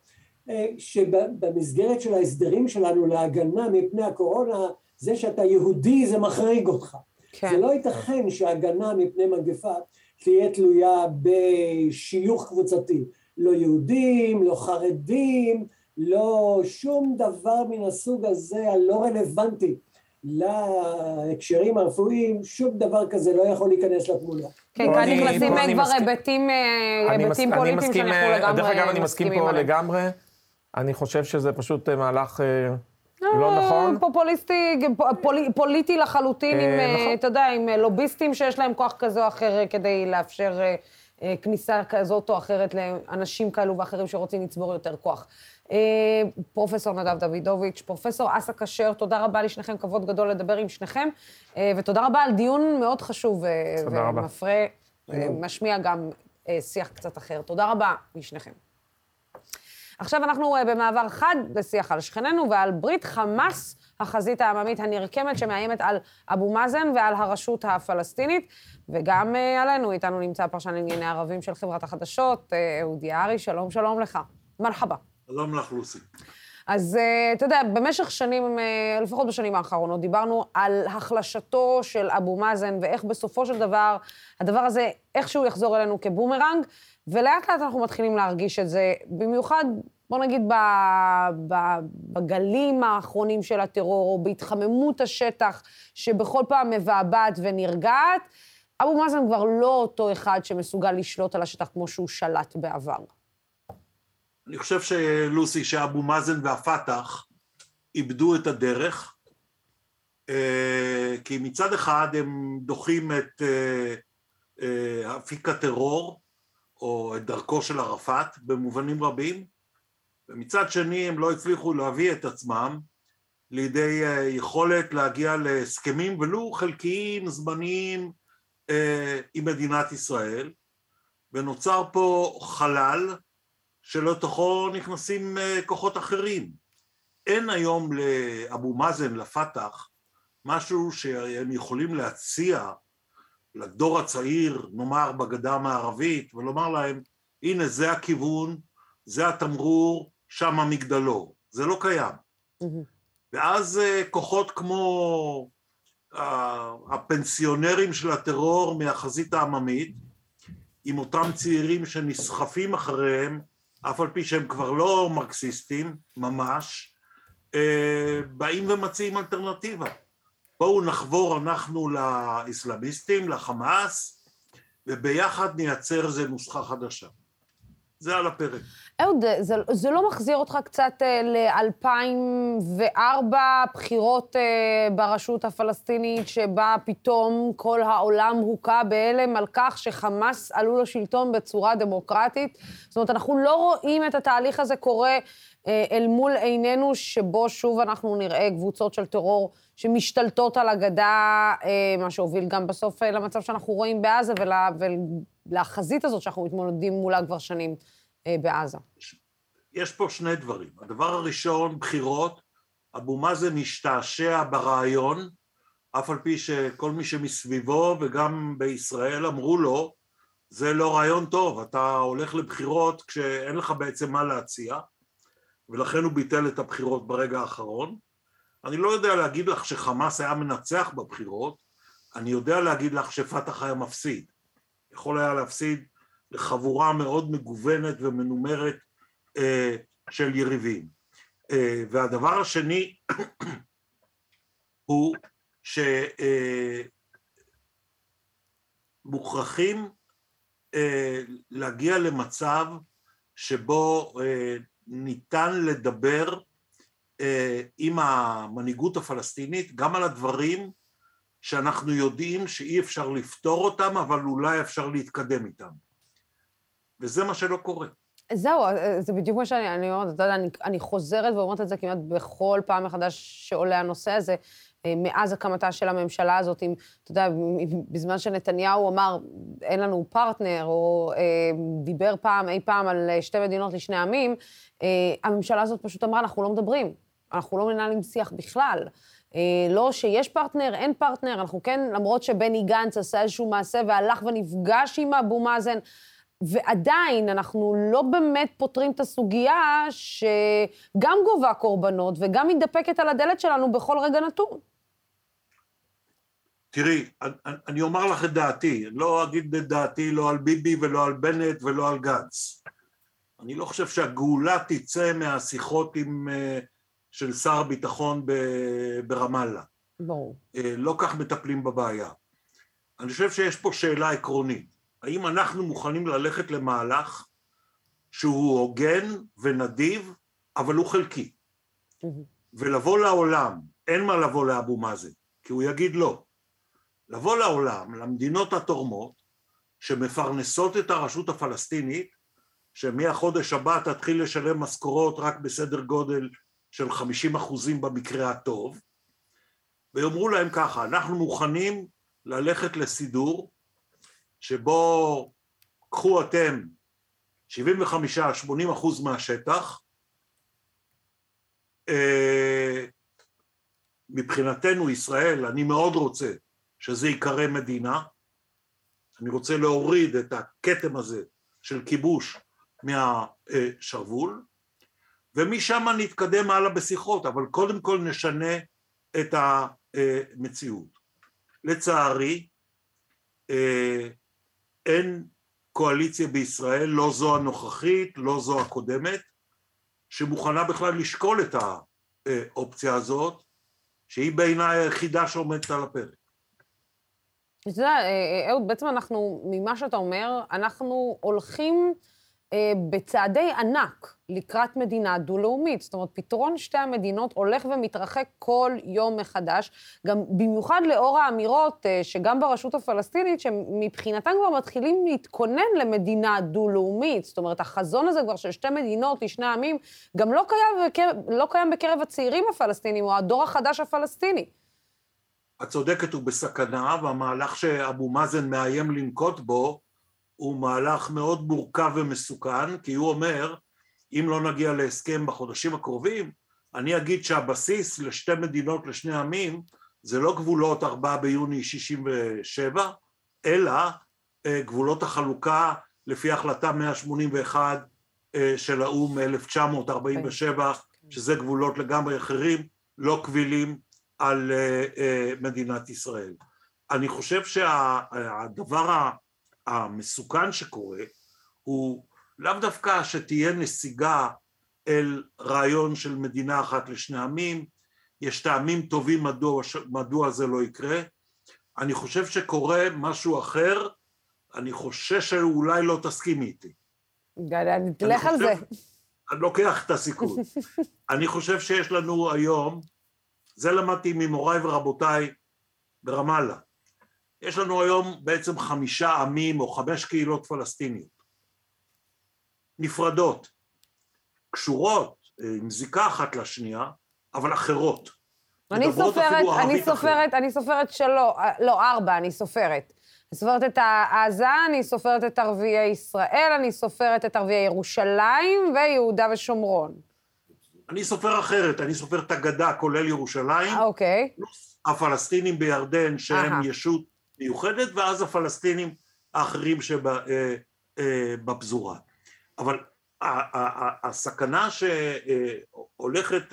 אה, שבמסגרת של ההסדרים שלנו להגנה מפני הקורונה, זה שאתה יהודי זה מחריג אותך. כן. זה לא ייתכן שהגנה מפני מגפה תהיה תלויה בשיוך קבוצתי. לא יהודים, לא חרדים, לא שום דבר מן הסוג הזה הלא רלוונטי להקשרים הרפואיים, שום דבר כזה לא יכול להיכנס לתמונה. כן, כאן נכנסים כבר היבטים פוליטיים שאנחנו אה, לגמרי דרך אגב, אני מסכים פה לגמרי. אני חושב שזה פשוט אה, מהלך... אה, לא נכון. פופוליסטי, פוליטי לחלוטין, עם, נכון. אתה יודע, עם לוביסטים שיש להם כוח כזה או אחר כדי לאפשר אה, כניסה כזאת או אחרת לאנשים כאלו ואחרים שרוצים לצבור יותר כוח. אה, פרופסור נדב דוידוביץ', פרופסור אסא כשר, תודה רבה לשניכם, כבוד גדול לדבר עם שניכם, אה, ותודה רבה על דיון מאוד חשוב. ומפרה, משמיע גם שיח קצת אחר. תודה רבה לשניכם. עכשיו אנחנו אה, במעבר חד לשיח על שכנינו ועל ברית חמאס, החזית העממית הנרקמת שמאיימת על אבו מאזן ועל הרשות הפלסטינית, וגם אה, עלינו, איתנו נמצא פרשן לענייני ערבים של חברת החדשות, אה, אהוד יערי, שלום, שלום לך. מרחבה. שלום לך, לוסי. אז uh, אתה יודע, במשך שנים, uh, לפחות בשנים האחרונות, דיברנו על החלשתו של אבו מאזן ואיך בסופו של דבר, הדבר הזה איכשהו יחזור אלינו כבומרנג, ולאט לאט אנחנו מתחילים להרגיש את זה, במיוחד, בוא נגיד, ב, ב, בגלים האחרונים של הטרור, או בהתחממות השטח, שבכל פעם מבעבעת ונרגעת. אבו מאזן כבר לא אותו אחד שמסוגל לשלוט על השטח כמו שהוא שלט בעבר. אני חושב שלוסי, שאבו מאזן והפת"ח איבדו את הדרך, אה, כי מצד אחד הם דוחים את אה, אה, אפיק הטרור, או את דרכו של ערפאת במובנים רבים, ומצד שני הם לא הצליחו להביא את עצמם לידי יכולת להגיע להסכמים ולו חלקיים, זמניים, עם מדינת ישראל, ונוצר פה חלל שלתוכו נכנסים אה, כוחות אחרים. אין היום לאבו מאזן, לפת"ח, משהו שהם יכולים להציע לדור הצעיר, נאמר בגדה המערבית, ולומר להם, הנה זה הכיוון, זה התמרור, שם המגדלור. זה לא קיים. ואז אה, כוחות כמו אה, הפנסיונרים של הטרור מהחזית העממית, עם אותם צעירים שנסחפים אחריהם אף על פי שהם כבר לא מרקסיסטים ממש, אה, באים ומציעים אלטרנטיבה. בואו נחבור אנחנו לאסלאמיסטים, לחמאס, וביחד נייצר איזה נוסחה חדשה. זה על הפרק. אהוד, זה, זה לא מחזיר אותך קצת אה, ל-2004, בחירות אה, ברשות הפלסטינית, שבה פתאום כל העולם הוכה בהלם על כך שחמאס עלו לשלטון בצורה דמוקרטית? זאת אומרת, אנחנו לא רואים את התהליך הזה קורה אה, אל מול עינינו, שבו שוב אנחנו נראה קבוצות של טרור שמשתלטות על הגדה, אה, מה שהוביל גם בסוף אה, למצב שאנחנו רואים בעזה ולה, ולחזית הזאת שאנחנו מתמודדים מולה כבר שנים. אה, בעזה? יש פה שני דברים. הדבר הראשון, בחירות, אבו מאזן השתעשע ברעיון, אף על פי שכל מי שמסביבו וגם בישראל אמרו לו, זה לא רעיון טוב, אתה הולך לבחירות כשאין לך בעצם מה להציע, ולכן הוא ביטל את הבחירות ברגע האחרון. אני לא יודע להגיד לך שחמאס היה מנצח בבחירות, אני יודע להגיד לך שפתח היה מפסיד. יכול היה להפסיד לחבורה מאוד מגוונת ומנומרת אה, של יריבים. אה, והדבר השני <clears throat> הוא שמוכרחים אה, להגיע למצב שבו אה, ניתן לדבר אה, עם המנהיגות הפלסטינית גם על הדברים שאנחנו יודעים שאי אפשר לפתור אותם, אבל אולי אפשר להתקדם איתם. וזה מה שלא קורה. זהו, אה, זה בדיוק מה שאני אומרת, אתה יודע, אני, אני חוזרת ואומרת את זה כמעט בכל פעם מחדש שעולה הנושא הזה, אה, מאז הקמתה של הממשלה הזאת, אם, אתה יודע, בזמן שנתניהו אמר, אין לנו פרטנר, או אה, דיבר פעם, אי פעם, על שתי מדינות לשני עמים, אה, הממשלה הזאת פשוט אמרה, אנחנו לא מדברים, אנחנו לא מנהלים שיח בכלל. אה, לא שיש פרטנר, אין פרטנר, אנחנו כן, למרות שבני גנץ עשה איזשהו מעשה והלך ונפגש עם אבו מאזן, ועדיין אנחנו לא באמת פותרים את הסוגיה שגם גובה קורבנות וגם מתדפקת על הדלת שלנו בכל רגע נתון. תראי, אני אומר לך את דעתי, לא אגיד את דעתי לא על ביבי ולא על בנט ולא על גנץ. אני לא חושב שהגאולה תצא מהשיחות עם, אה, של שר הביטחון ברמאללה. ברור. אה, לא כך מטפלים בבעיה. אני חושב שיש פה שאלה עקרונית. האם אנחנו מוכנים ללכת למהלך שהוא הוגן ונדיב, אבל הוא חלקי. ולבוא לעולם, אין מה לבוא לאבו מאזן, כי הוא יגיד לא. לבוא לעולם, למדינות התורמות, שמפרנסות את הרשות הפלסטינית, שמהחודש הבא תתחיל לשלם משכורות רק בסדר גודל של 50 אחוזים במקרה הטוב, ויאמרו להם ככה, אנחנו מוכנים ללכת לסידור שבו קחו אתם 75-80 אחוז מהשטח, אה, מבחינתנו, ישראל, אני מאוד רוצה שזה ייקרא מדינה. אני רוצה להוריד את הכתם הזה של כיבוש מהשרוול, ומשם נתקדם הלאה בשיחות, אבל קודם כל נשנה את המציאות. לצערי, אה, אין קואליציה בישראל, לא זו הנוכחית, לא זו הקודמת, שמוכנה בכלל לשקול את האופציה הזאת, שהיא בעיניי היחידה שעומדת על הפרק. אתה יודע, אה, אה, אהוד, בעצם אנחנו, ממה שאתה אומר, אנחנו הולכים בצעדי ענק לקראת מדינה דו-לאומית. זאת אומרת, פתרון שתי המדינות הולך ומתרחק כל יום מחדש, גם במיוחד לאור האמירות אה, שגם ברשות הפלסטינית, שמבחינתם כבר מתחילים להתכונן למדינה דו-לאומית. זאת אומרת, החזון הזה כבר של שתי מדינות לשני עמים, גם לא קיים, בקרב, לא קיים בקרב הצעירים הפלסטינים, או הדור החדש הפלסטיני. את צודקת, הוא בסכנה, והמהלך שאבו מאזן מאיים לנקוט בו, הוא מהלך מאוד מורכב ומסוכן, כי הוא אומר, אם לא נגיע להסכם בחודשים הקרובים, אני אגיד שהבסיס לשתי מדינות לשני עמים זה לא גבולות 4 ביוני 67, אלא אה, גבולות החלוקה לפי החלטה 181 אה, של האו"ם מ-1947, שזה גבולות לגמרי אחרים, לא קבילים על אה, מדינת ישראל. אני חושב שהדבר המסוכן שקורה הוא לאו דווקא שתהיה נסיגה אל רעיון של מדינה אחת לשני עמים, יש טעמים טובים מדוע, מדוע זה לא יקרה, אני חושב שקורה משהו אחר, אני חושש שאולי לא תסכימי איתי. תלך על זה. אני לוקח את הסיכון. <laughs> אני חושב שיש לנו היום, זה למדתי ממוריי ורבותיי ברמאללה, יש לנו היום בעצם חמישה עמים או חמש קהילות פלסטיניות, נפרדות, קשורות, אה, עם זיקה אחת לשנייה, אבל אחרות. אני סופרת, אני סופרת, אני סופרת שלוש, לא, ארבע, אני סופרת. אני סופרת את עזה, אני סופרת את ערביי ישראל, אני סופרת את ערביי ירושלים ויהודה ושומרון. אני סופר אחרת, אני סופר את הגדה, כולל ירושלים. אוקיי. הפלסטינים בירדן, שהם ישות מיוחדת, ואז הפלסטינים האחרים שבפזורה. אה, אה, אבל הסכנה שהולכת,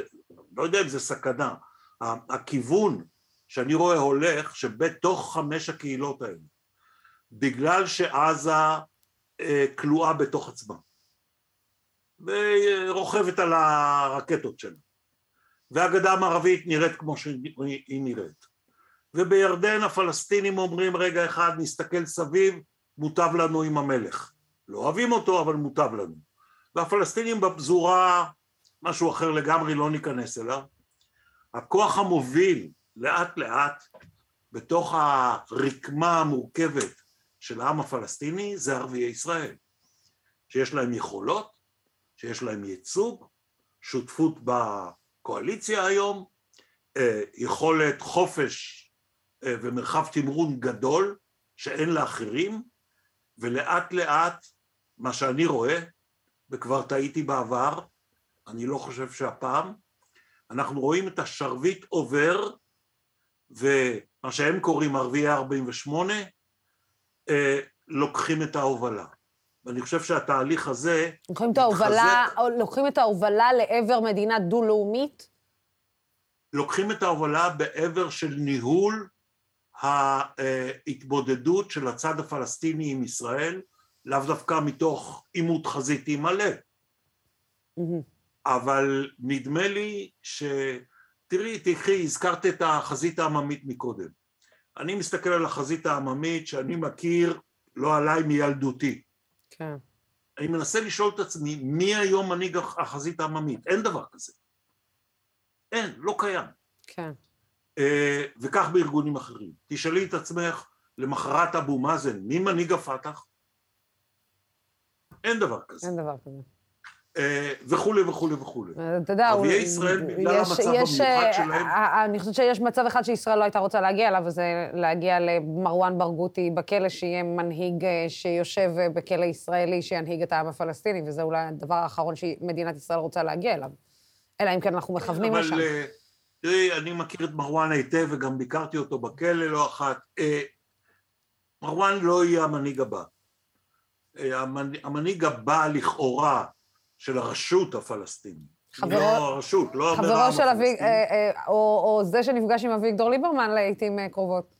לא יודע אם זה סכנה, הכיוון שאני רואה הולך שבתוך חמש הקהילות האלה, בגלל שעזה אה, כלואה בתוך עצמה ורוכבת על הרקטות שלה והגדה המערבית נראית כמו שהיא נראית ובירדן הפלסטינים אומרים רגע אחד נסתכל סביב מוטב לנו עם המלך. לא אוהבים אותו אבל מוטב לנו. והפלסטינים בפזורה משהו אחר לגמרי לא ניכנס אליו. הכוח המוביל לאט לאט בתוך הרקמה המורכבת של העם הפלסטיני זה ערביי ישראל. שיש להם יכולות, שיש להם ייצוג, שותפות בקואליציה היום, אה, יכולת חופש ומרחב תמרון גדול שאין לאחרים, ולאט לאט מה שאני רואה, וכבר טעיתי בעבר, אני לא חושב שהפעם, אנחנו רואים את השרביט עובר, ומה שהם קוראים ערביי 48, אה, לוקחים את ההובלה. ואני חושב שהתהליך הזה... לוקחים את ההובלה, לוקחים את ההובלה לעבר מדינה דו-לאומית? לוקחים את ההובלה בעבר של ניהול ההתמודדות של הצד הפלסטיני עם ישראל, לאו דווקא מתוך עימות חזיתי מלא. אבל נדמה לי ש... תראי, תקחי, הזכרת את החזית העממית מקודם. אני מסתכל על החזית העממית שאני מכיר, לא עליי, מילדותי. כן. אני מנסה לשאול את עצמי, מי היום מנהיג החזית העממית? אין דבר כזה. אין, לא קיים. כן. אה, וכך בארגונים אחרים. תשאלי את עצמך, למחרת אבו מאזן, מי מנהיג הפת"ח? אין דבר כזה. אין דבר כזה. אה, וכולי וכולי וכולי. אתה יודע, ערביי ישראל, בגלל המצב המיוחד אה, שלהם... אני חושבת שיש מצב אחד שישראל לא הייתה רוצה להגיע אליו, וזה להגיע למרואן ברגותי בכלא, שיהיה מנהיג שיושב בכלא ישראלי, שינהיג את העם הפלסטיני, וזה אולי הדבר האחרון שמדינת ישראל רוצה להגיע אליו. אלא אם כן אנחנו מכוונים לשם. אבל אה, תראי, אני מכיר את מרואן היטב וגם ביקרתי אותו בכלא לא אחת. אה, מרואן לא יהיה המנהיג הבא. אה, המנ- המנהיג הבא לכאורה של הרשות הפלסטינית. חברו- לא הרשות, לא חברו של אבי... הפלסטיני. אה, אה, או או זה שנפגש עם אביגדור ליברמן לעיתים אה, קרובות.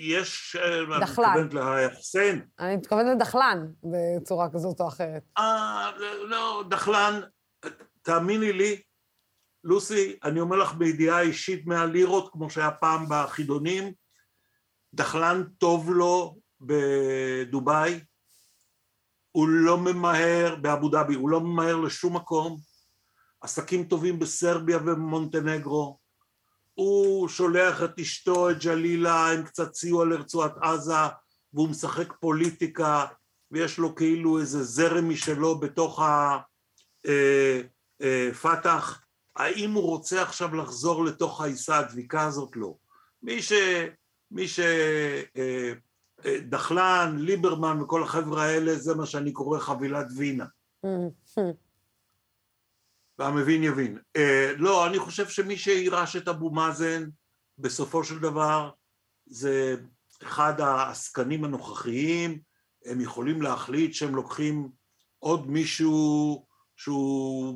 יש, אה, את דחלן. מתכוונת לחסיין? אני מתכוונת לדחלן בצורה כזאת או אחרת. אה, לא, דחלן, תאמיני לי, לוסי, אני אומר לך בידיעה אישית מהלירות, כמו שהיה פעם בחידונים, דחלן טוב לו בדובאי, הוא לא ממהר, באבו דאבי, הוא לא ממהר לשום מקום, עסקים טובים בסרביה ומונטנגרו, הוא שולח את אשתו, את ג'לילה, עם קצת סיוע לרצועת עזה, והוא משחק פוליטיקה, ויש לו כאילו איזה זרם משלו בתוך הפתח. האם הוא רוצה עכשיו לחזור לתוך העיסה הדביקה הזאת? לא. מי ש... מי ש... אה, אה, דחלן, ליברמן וכל החבר'ה האלה, זה מה שאני קורא חבילת וינה. והמבין יבין. אה, לא, אני חושב שמי שיירש את אבו מאזן, בסופו של דבר, זה אחד העסקנים הנוכחיים, הם יכולים להחליט שהם לוקחים עוד מישהו שהוא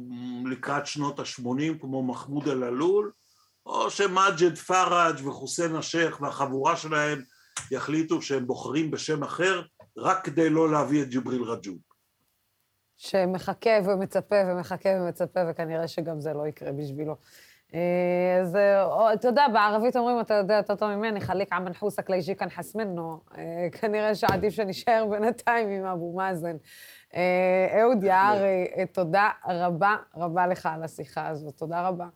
לקראת שנות ה-80, כמו מחמוד אל-עלול, או שמג'ד פראג' וחוסיין א-שייח והחבורה שלהם יחליטו שהם בוחרים בשם אחר, רק כדי לא להביא את ג'יבריל רג'וב. שמחכה ומצפה ומחכה ומצפה, וכנראה שגם זה לא יקרה בשבילו. אה, אז אתה יודע, בערבית אומרים, אתה יודע יותר טוב ממני, חליק עמן חוסק ליג'יקן חסמנו. אה, כנראה שעדיף שנישאר בינתיים עם אבו מאזן. אה, אהוד יערי, אה, תודה רבה רבה לך על השיחה הזאת. תודה רבה.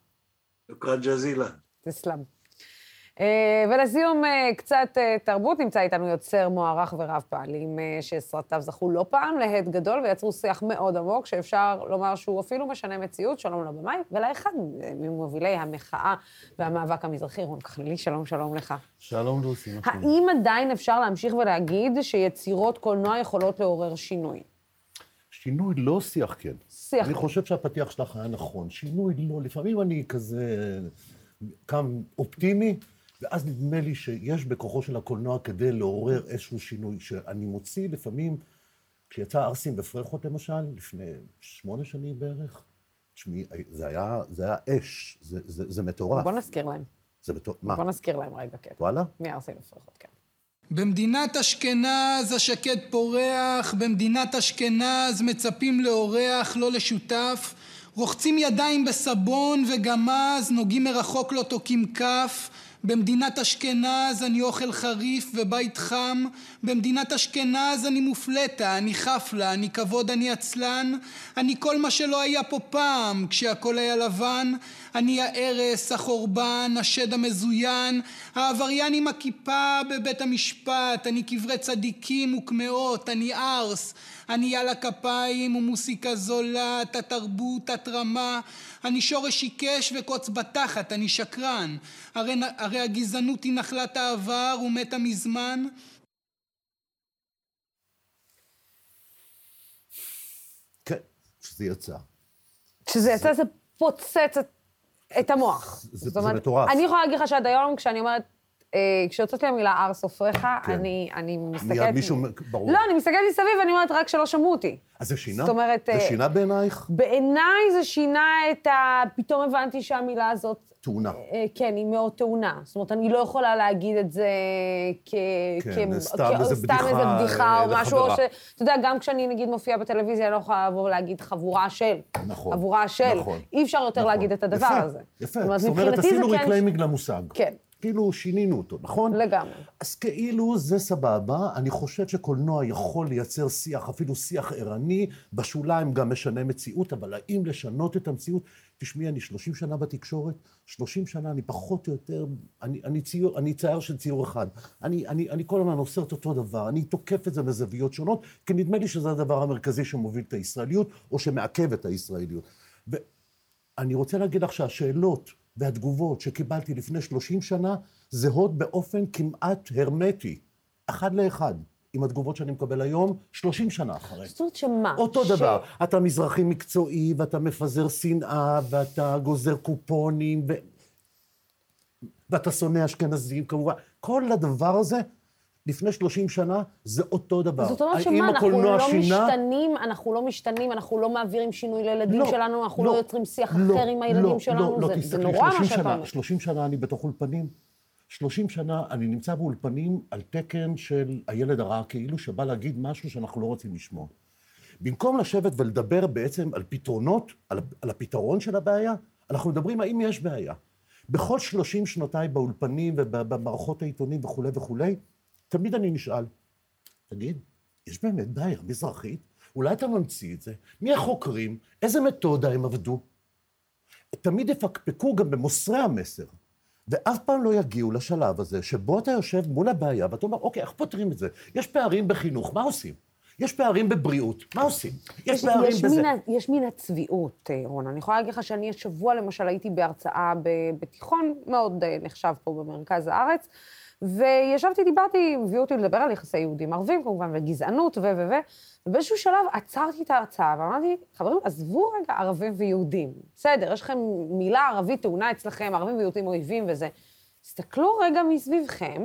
שוכרן ג'זילה. תסלם. אה, ולסיום, קצת תרבות. נמצא איתנו יוצר מוערך ורב פעלים, שסרטיו זכו לא פעם להד גדול ויצרו שיח מאוד עמוק, שאפשר לומר שהוא אפילו משנה מציאות. שלום לבמאי, ולאחד ממובילי המחאה והמאבק המזרחי, רון כחלילי, שלום, שלום לך. שלום לוסי, שלומך? האם עדיין אפשר להמשיך ולהגיד שיצירות קולנוע יכולות לעורר שינוי? שינוי לא שיח כן. שיח אני כן. חושב שהפתיח שלך היה נכון. שינוי לא, לפעמים אני כזה קם אופטימי, ואז נדמה לי שיש בכוחו של הקולנוע כדי לעורר איזשהו שינוי, שאני מוציא לפעמים, כשיצא ערסים בפרחות למשל, לפני שמונה שנים בערך, תשמעי, זה היה, זה היה אש, זה, זה, זה מטורף. בוא נזכיר להם. זה מטורף. מה? בוא נזכיר להם רגע, כן. וואלה? מי ערסים לפרחות, כן. במדינת אשכנז השקט פורח, במדינת אשכנז מצפים לאורח, לא לשותף. רוחצים ידיים בסבון וגמז, נוגעים מרחוק לא תוקים כף. במדינת אשכנז אני אוכל חריף ובית חם. במדינת אשכנז אני מופלטה, אני חפלה, אני כבוד, אני עצלן. אני כל מה שלא היה פה פעם, כשהכל היה לבן. אני ההרס, החורבן, השד המזוין, העבריין עם הכיפה בבית המשפט. אני קברי צדיקים וקמעות, אני ארס. אני על הכפיים ומוסיקה זולה, תת-תרבות, תת-רמה. אני שורש עיקש וקוץ בתחת, אני שקרן. הרי, הרי הגזענות היא נחלת העבר ומתה מזמן. כן, שזה יצא. כשזה יצא, זה פוצץ את, המוח. זה- מטורף. אני יכולה להגיד לך שעד היום, כשאני אומרת, כשיוצאת לי המילה הר סופריך, כן. אני, אני מסתכלת... מיד מישהו, ברור. לא, אני מסתכלת מסביב ואני אומרת, רק שלא שמעו אותי. אז זה שינה? זאת אומרת, זה אה, שינה בעינייך? בעיניי זה שינה את ה... פתאום הבנתי שהמילה הזאת... תאונה. אה, כן, היא מאוד טעונה. זאת אומרת, אני לא יכולה להגיד את זה כ... כן, כ- סתם כ- איזה סתם בדיחה, איזה בדיחה אה, או משהו, או ש... אתה יודע, גם כשאני נגיד מופיעה בטלוויזיה, אני לא יכולה לבוא ולהגיד חבורה של. נכון. חבורה של. נכון. אי אפשר יותר נכון. להגיד את הדבר יפה, הזה. יפה, זאת אומרת, עשינו כן- reclaiming למושג. כן. כאילו שינינו אותו, נכון? לגמרי. אז כאילו זה סבבה, אני חושב שקולנוע יכול לייצר שיח, אפילו שיח ערני, בשוליים גם משנה מציאות, אבל האם לשנות את המציאות? תשמעי, אני 30 שנה בתקשורת, 30 שנה אני פחות או יותר, אני, אני, ציור, אני צייר של ציור אחד. אני, אני, אני כל הזמן עושה את אותו דבר, אני תוקף את זה מזוויות שונות, כי נדמה לי שזה הדבר המרכזי שמוביל את הישראליות, או שמעכב את הישראליות. ואני רוצה להגיד לך שהשאלות והתגובות שקיבלתי לפני 30 שנה זהות באופן כמעט הרמטי, אחד לאחד. עם התגובות שאני מקבל היום, 30 שנה אחרי. זאת אומרת שמה? אותו ש- דבר. אתה מזרחי מקצועי, ואתה מפזר שנאה, ואתה גוזר קופונים, ו... ואתה שונא אשכנזים, כמובן. כל הדבר הזה, לפני 30 שנה, זה אותו דבר. זאת אומרת שמה, אנחנו לא שינה? משתנים, אנחנו לא משתנים, אנחנו לא מעבירים שינוי לילדים לא, שלנו, אנחנו לא, לא יוצרים שיח לא, אחר עם הילדים לא, שלנו, לא, זה- לא, זה תסתכלי, נורא 30 מה שאתה אומר. 30 שנה אני בתוך אולפנים. 30 שנה אני נמצא באולפנים על תקן של הילד הרע, כאילו שבא להגיד משהו שאנחנו לא רוצים לשמוע. במקום לשבת ולדבר בעצם על פתרונות, על, על הפתרון של הבעיה, אנחנו מדברים האם יש בעיה. בכל 30 שנותיי באולפנים ובמערכות העיתונים וכולי וכולי, תמיד אני נשאל, תגיד, יש באמת בעיה מזרחית? אולי אתה ממציא את זה? מי החוקרים? איזה מתודה הם עבדו? תמיד יפקפקו גם במוסרי המסר, ואף פעם לא יגיעו לשלב הזה שבו אתה יושב מול הבעיה ואתה אומר, אוקיי, איך פותרים את זה? יש פערים בחינוך, מה עושים? יש פערים בבריאות, מה עושים? יש פערים יש בזה. מן, ה- יש מן הצביעות, אה, רון. אני יכולה להגיד לך שאני השבוע, למשל, הייתי בהרצאה בתיכון מאוד אה, נחשב פה במרכז הארץ, וישבתי, דיברתי, הביאו אותי לדבר על יחסי יהודים ערבים, כמובן, וגזענות ו... ו... ו... ובאיזשהו שלב עצרתי את ההרצאה ואמרתי, חברים, עזבו רגע ערבים ויהודים. בסדר, יש לכם מילה ערבית טעונה אצלכם, ערבים ויהודים אויבים וזה. תסתכלו רגע מסביבכם,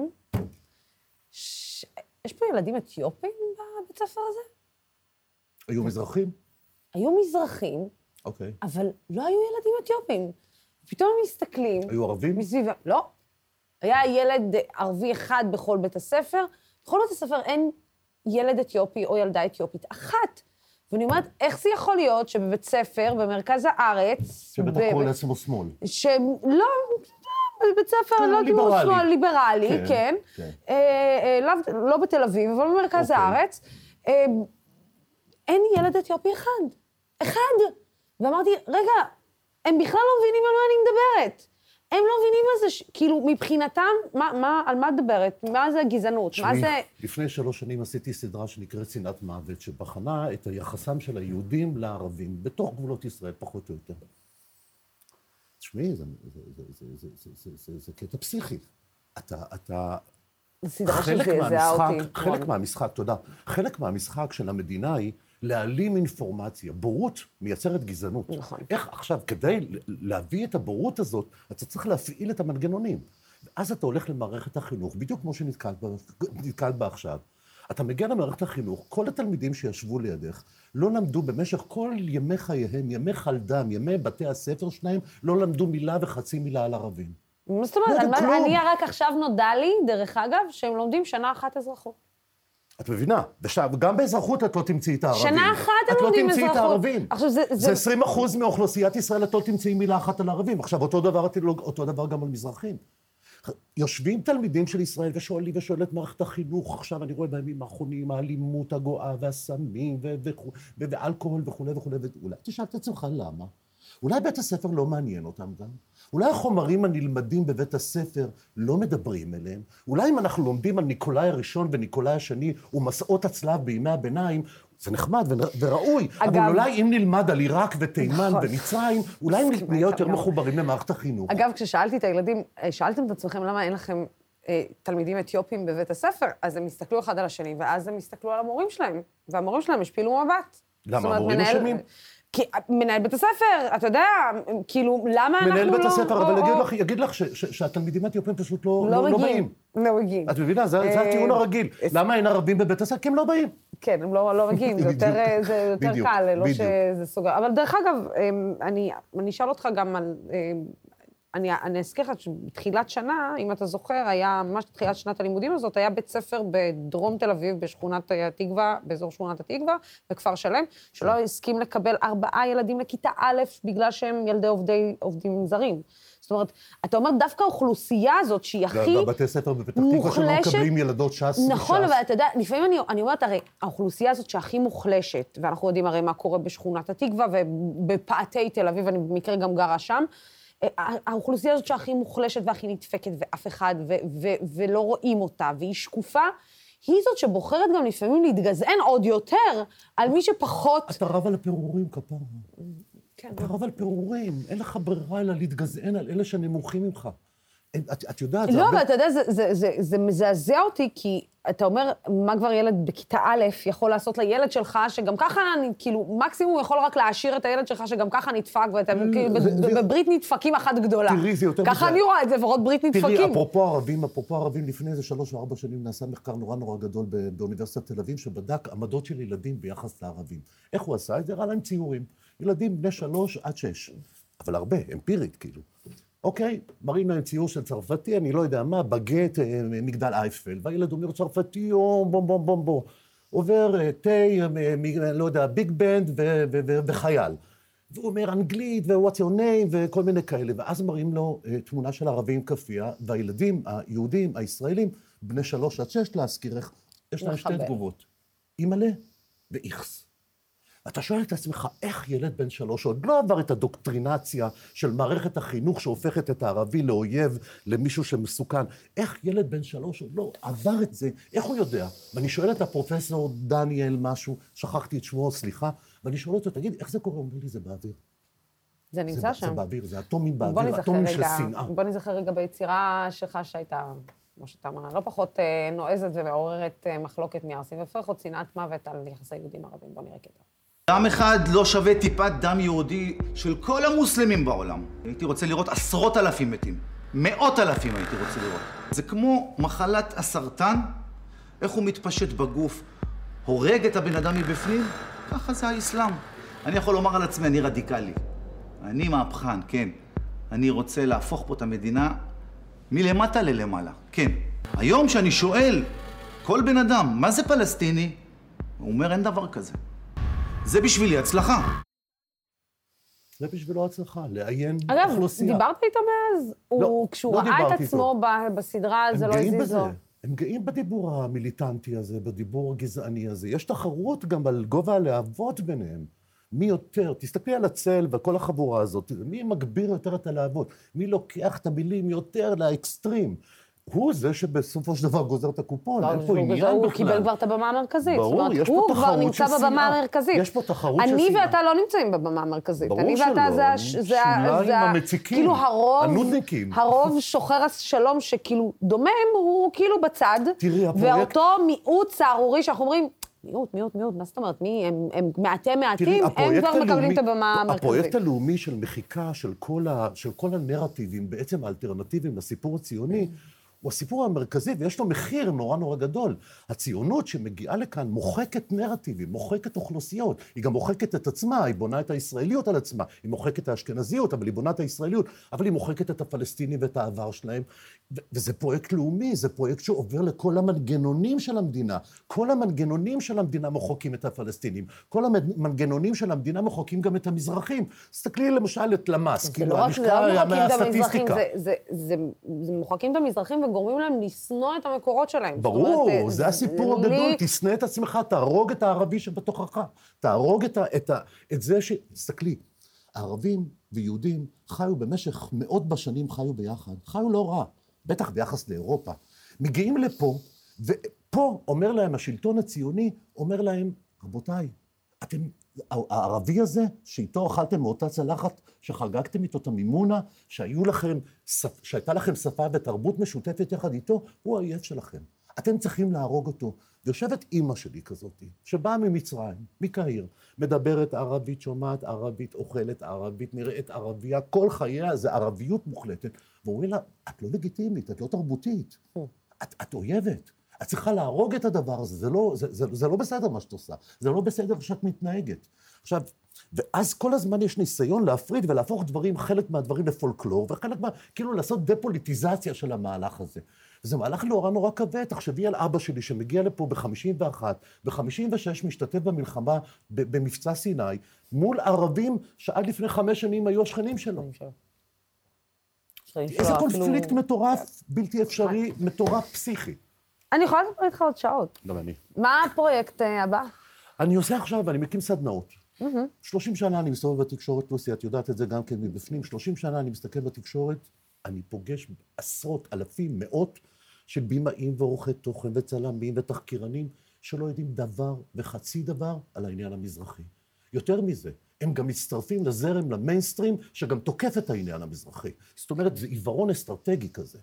ש... יש פה ילדים אתיופים בבית ספר הזה? היו מזרחים? היו מזרחים, אוקיי. אבל לא היו ילדים אתיופים. פתאום הם מסתכלים... היו ערבים? מסביב... לא. היה ילד ערבי אחד בכל בית הספר. בכל בית הספר אין ילד אתיופי או ילדה אתיופית אחת. ואני אומרת, איך זה יכול להיות שבבית ספר, במרכז הארץ... שבטח קורא ב- לעצמו שמאל. שלא, בבית ספר, כן, לא יודעת אם הוא. שמאל, ליברלי, כן, כן. כן. אה, אה, לאו- לא בתל אביב, אבל במרכז אוקיי. הארץ. אה, אין ילד אתיופי אחד. אחד. ואמרתי, רגע, הם בכלל לא מבינים על מה אני מדברת. הם לא מבינים מה זה, ש- כאילו, מבחינתם, מה, מה, על מה את מדברת? מה זה גזענות? מה תשמעי, זה... לפני שלוש שנים עשיתי סדרה שנקראת שנאת מוות, שבחנה את יחסם של היהודים לערבים, בתוך גבולות ישראל, פחות או יותר. תשמעי, זה, זה, זה, זה, זה, זה, זה, זה, זה קטע פסיכי. אתה, אתה... חלק מהמשחק, אותי. חלק. מהמשחק, תודה. חלק מהמשחק של המדינה היא להעלים אינפורמציה. בורות מייצרת גזענות. נכון. איך עכשיו, כדי להביא את הבורות הזאת, אתה צריך להפעיל את המנגנונים. ואז אתה הולך למערכת החינוך, בדיוק כמו שנתקלת בה- עכשיו. אתה מגיע למערכת החינוך, כל התלמידים שישבו לידך לא למדו במשך כל ימי חייהם, ימי חלדם, ימי בתי הספר שלהם, לא למדו מילה וחצי מילה על ערבים. מה זאת אומרת? לא. אני רק עכשיו נודע לי, דרך אגב, שהם לומדים שנה אחת אזרחות. את מבינה? עכשיו, גם באזרחות את לא תמצאי את הערבים. שנה אחת הם לומדים את לא תמצאי את אזרחות. הערבים. עכשיו, זה- זה- זה 20 אחוז מאוכלוסיית ישראל, את לא תמצאי מילה אחת על ערבים. עכשיו, אותו דבר, לא- אותו דבר גם על מזרחים. יושבים תלמידים של ישראל ושואלים ושואל את מערכת החינוך, עכשיו אני רואה בימים האחרונים האלימות הגואה והסמים ואלכוהול וכולי וכולי, ואולי תשאל את עצמך למה? אולי בית הספר לא מעניין אותם גם? אולי החומרים הנלמדים בבית הספר לא מדברים אליהם? אולי אם אנחנו לומדים על ניקולאי הראשון וניקולאי השני ומסעות הצלב בימי הביניים, זה נחמד וראוי, אגב- אבל אולי אם נלמד על עיראק ותימן נכון. ומצרים, אולי נהיה יותר. מחוברים למערכת החינוך. אגב, כששאלתי את הילדים, אה, שאלתם את עצמכם למה אין לכם אה, תלמידים אתיופים בבית הספר, אז הם הסתכלו אחד על השני, ואז הם הסתכלו על המורים שלהם, והמורים שלהם השפילו מבט. למה, המורים מנהל- אשמים? כי אה, מנהל בית הספר, אתה יודע, כאילו, למה אנחנו לא... מנהל בית הספר, אבל או- יגיד או- לך- יגיד לך ש- ש- שהתלמידים האתיופים פשוט לא לא לא- לא. באים. לא מגיעים. את מבינה? זה זה אה, הטיעון הרגיל. למה אין ערבים בבית הספר? כי הם לא באים. כן, הם לא, לא מגיעים, זה יותר, אה, זה יותר בדיוק, קל, לא בדיוק. שזה סוגר. אבל דרך אגב, אני, אני אשאל אותך גם על... אני, אני אזכיר לך שבתחילת שנה, אם אתה זוכר, היה, ממש בתחילת שנת הלימודים הזאת, היה בית ספר בדרום תל אביב, בשכונת התקווה, באזור שכונת התקווה, בכפר שלם, שלא הסכים לקבל ארבעה ילדים לכיתה א', בגלל שהם ילדי עובדי, עובדים זרים. זאת אומרת, אתה אומר, דווקא האוכלוסייה הזאת, שהיא הכי... בבתי ספר בפתח תקווה שלא מוחלשת. מקבלים ילדות ש"ס. נכון, מש"ס. אבל אתה יודע, לפעמים אני, אני אומרת, הרי האוכלוסייה הזאת שהכי מוחלשת, ואנחנו יודעים הרי מה קורה בשכונת התקווה ובפאתי תל אביב, אני במקרה גם גרה שם, האוכלוסייה הזאת שהכי מוחלשת והכי נדפקת, ואף אחד, ו- ו- ולא רואים אותה, והיא שקופה, היא זאת שבוחרת גם לפעמים להתגזען עוד יותר על מי שפחות... אתה רב על הפירורים כפרה. כן, אתה רב על פירורים. אין לך ברירה אלא להתגזען על אלה שנמוכים ממך. את, את יודעת, זה לא, הרבה- אבל אתה יודע, זה, זה, זה, זה מזעזע אותי, כי אתה אומר, מה כבר ילד בכיתה א' יכול לעשות לילד שלך, שגם ככה, אני, כאילו, מקסימום הוא יכול רק להעשיר את הילד שלך, שגם ככה נדפק, ואתם כאילו, זה- זה- בברית נדפקים אחת גדולה. תראי, זה יותר ככה מזה. אני רואה את זה, לפחות ברית נדפקים. תראי, אפרופו ערבים, אפרופו ערבים, לפני איזה שלוש או ארבע שנים נעשה מחקר נורא נורא גדול באוניברסיטת תל אביב, שבדק עמדות של ילדים ביחס לערבים. איך הוא עשה את זה? הראה להם ציורים. ילדים בני שלוש עד שש. אבל הרבה, אמפירית, כאילו. אוקיי, מראים להם ציור של צרפתי, אני לא יודע מה, בגט, אה, מגדל אייפל, והילד אומר צרפתי, או בום בום בום בום. עובר אה, תה, אה, לא יודע, ביג בנד ו- ו- ו- וחייל. והוא אומר אנגלית ו-what's your name וכל מיני כאלה, ואז מראים לו תמונה של ערבי עם כאפיה, והילדים היהודים, הישראלים, בני שלוש עד שש להזכירך, יש להם שתי. תגובות, אימא'לה ואיכס. אתה שואל את עצמך, איך ילד בן שלוש עוד לא עבר את הדוקטרינציה של מערכת החינוך שהופכת את הערבי לאויב, למישהו שמסוכן, איך ילד בן שלוש עוד לא עבר את זה, איך הוא יודע? ואני שואל את הפרופסור דניאל משהו, שכחתי את שמו, סליחה, ואני שואל אותו, תגיד, איך זה קורה? הוא אומר לי, זה באוויר. זה זה, נמצא זה שם. באוויר, זה אטומים באוויר, אטומים של שנאה. בוא נזכר רגע ביצירה שלך שהייתה, כמו שאתה אומר, לא פחות אה, נועזת ומעוררת אה, מחלוקת מארסים, והופכת שנאת מוות על יחסי יהודים ערבים. בוא נראה קטע. דם אחד לא שווה טיפת דם יהודי של כל המוסלמים בעולם. הייתי רוצה לראות עשרות אלפים מתים. מאות אלפים הייתי רוצה לראות. זה כמו מחלת הסרטן, איך הוא מתפשט בגוף, הורג את הבן אדם מבפנים, ככה זה האסלאם. אני יכול לומר על עצמי, אני רדיקלי. אני מהפכן, כן. אני רוצה להפוך פה את המדינה מלמטה ללמעלה, כן. היום שאני שואל כל בן אדם, מה זה פלסטיני? הוא אומר, אין דבר כזה. זה בשבילי הצלחה. זה בשבילו הצלחה, לעיין אגב, אוכלוסייה. דיברת איתו מאז? הוא, כשהוא לא ראה את עצמו ב- בסדרה, זה הם לא גאים הזיז בזה. לו. הם גאים בדיבור המיליטנטי הזה, בדיבור הגזעני הזה. יש תחרות גם על גובה הלהבות ביניהם. מי יותר, תסתכלי על הצל וכל החבורה הזאת, מי מגביר יותר את הלהבות? מי לוקח את המילים יותר לאקסטרים? הוא זה שבסופו של דבר גוזר את הקופון, אין פה הוא- עניין הוא בכלל. קיבל כבר את הבמה המרכזית. ברור, יש פה הוא כבר תחרות נמצא של בבמה שנאה. המרכזית. יש פה תחרות של אני שנאה. ואתה לא נמצאים בבמה המרכזית. ברור אני ואתה שלא, ה- המציקים, כאילו הרוב, הנודניקים. הרוב שוחר השלום שכאילו דומם, הוא כאילו בצד. תראי, הפרויקט- ואותו מיעוט סהרורי שאנחנו אומרים, מיעוט, מיעוט, מיעוט, מה זאת אומרת? מי? הם, הם מעטי מעטים, הם כבר מקבלים את הבמה המרכזית. הפרויקט הלאומי של מחיקה של כל, ה, של כל הנרטיבים, בעצם האלטרנטיביים לסיפור הציוני, הוא הסיפור המרכזי, ויש לו מחיר נורא נורא גדול. הציונות שמגיעה לכאן מוחקת נרטיבים, מוחקת אוכלוסיות. היא גם מוחקת את עצמה, היא בונה את הישראליות על עצמה. היא מוחקת את האשכנזיות, אבל היא בונה את הישראליות. אבל היא מוחקת את הפלסטינים ואת העבר שלהם. וזה פרויקט לאומי, זה פרויקט שעובר לכל המנגנונים של המדינה. כל המנגנונים של המדינה מוחקים את הפלסטינים. כל המנגנונים של המדינה מוחקים גם את המזרחים. תסתכלי למשל את למ"ס, כאילו, לא זה הלשכה לא מהסטטיסטיקה. זה, זה, זה, זה מוחקים את המזרחים וגורמים להם לשנוא את המקורות שלהם. ברור, אומרת, זה הסיפור לי- הגדול, תשנא את עצמך, תהרוג את הערבי שבתוכך. תהרוג את, ה, את, ה, את זה ש... תסתכלי, ערבים ויהודים חיו במשך מאות בשנים, חיו ביחד. חיו לא רע, בטח ביחס לאירופה. מגיעים לפה, ופה אומר להם השלטון הציוני, אומר להם, רבותיי, אתם, הערבי הזה, שאיתו אכלתם מאותה צלחת, שחגגתם איתו את המימונה, שהיו לכם, שהייתה לכם שפה ותרבות משותפת יחד איתו, הוא האויב שלכם. אתם צריכים להרוג אותו. יושבת אימא שלי כזאת, שבאה ממצרים, מקהיר, מדברת ערבית, שומעת ערבית, אוכלת ערבית, נראית ערבייה, כל חייה זה ערביות מוחלטת. ואומרים לה, את לא לגיטימית, את לא תרבותית, את, את אויבת. את צריכה להרוג את הדבר הזה, זה לא, זה, זה, זה לא בסדר מה שאת עושה, זה לא בסדר שאת מתנהגת. עכשיו, ואז כל הזמן יש ניסיון להפריד ולהפוך דברים, חלק מהדברים לפולקלור, וחלק מה... כאילו לעשות דה-פוליטיזציה של המהלך הזה. זה מהלך נורא נורא כבד, תחשבי על אבא שלי שמגיע לפה ב-51, ב-56 משתתף במלחמה ב- במבצע סיני, מול ערבים שעד לפני חמש שנים היו השכנים שלו. איזה קונפליקט מטורף, בלתי אפשרי, מטורף פסיכי. אני יכולה לדבר איתך עוד שעות. גם אני. מה הפרויקט אה, הבא? אני עושה עכשיו, אני מקים סדנאות. 30 שנה אני מסתובב בתקשורת, לוסי, את יודעת את זה גם כן מבפנים. 30 שנה אני מסתכל בתקשורת, אני פוגש עשרות, אלפים, מאות של בימאים ועורכי תוכן וצלמים ותחקירנים שלא יודעים דבר וחצי דבר על העניין המזרחי. יותר מזה, הם גם מצטרפים לזרם, למיינסטרים, שגם תוקף את העניין המזרחי. זאת אומרת, זה עיוורון אסטרטגי כזה.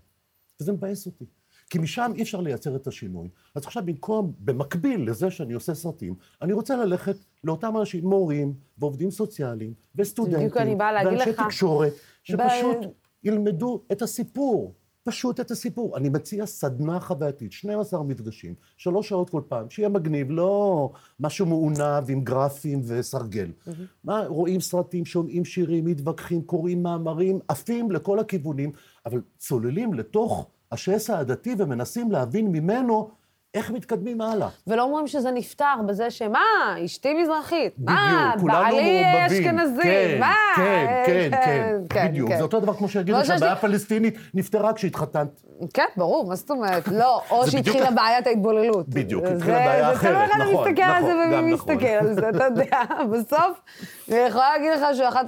וזה מבאס אותי. כי משם אי אפשר לייצר את השינוי. אז עכשיו במקום, במקביל לזה שאני עושה סרטים, אני רוצה ללכת לאותם אנשים, מורים ועובדים סוציאליים וסטודנטים, ואנשי תקשורת, שפשוט ב... ילמדו את הסיפור. פשוט את הסיפור. אני מציע סדנה חווייתית, 12 מפגשים, שלוש שעות כל פעם, שיהיה מגניב, לא משהו מעונב עם גרפים וסרגל. Mm-hmm. מה, רואים סרטים, שומעים שירים, מתווכחים, קוראים מאמרים, עפים לכל הכיוונים, אבל צוללים לתוך השסע הדתי ומנסים להבין ממנו איך מתקדמים הלאה. ולא אומרים שזה נפתר בזה שמה, אשתי מזרחית, בדיוק, מה, בעלי אשכנזי, כן, מה? כן, כן, כן, כן, בדיוק. כן. זה אותו דבר כמו שיגידו שהבעיה הפלסטינית נפתרה כשהתחתנת. כן, ברור, מה זאת אומרת? לא, או שהתחילה בעיית ההתבוללות. בדיוק, התחילה בעיה אחרת, נכון, נכון, מסתכל על זה ומי מסתכל על זה, אתה יודע. <laughs> בסוף, אני יכולה להגיד לך שאחת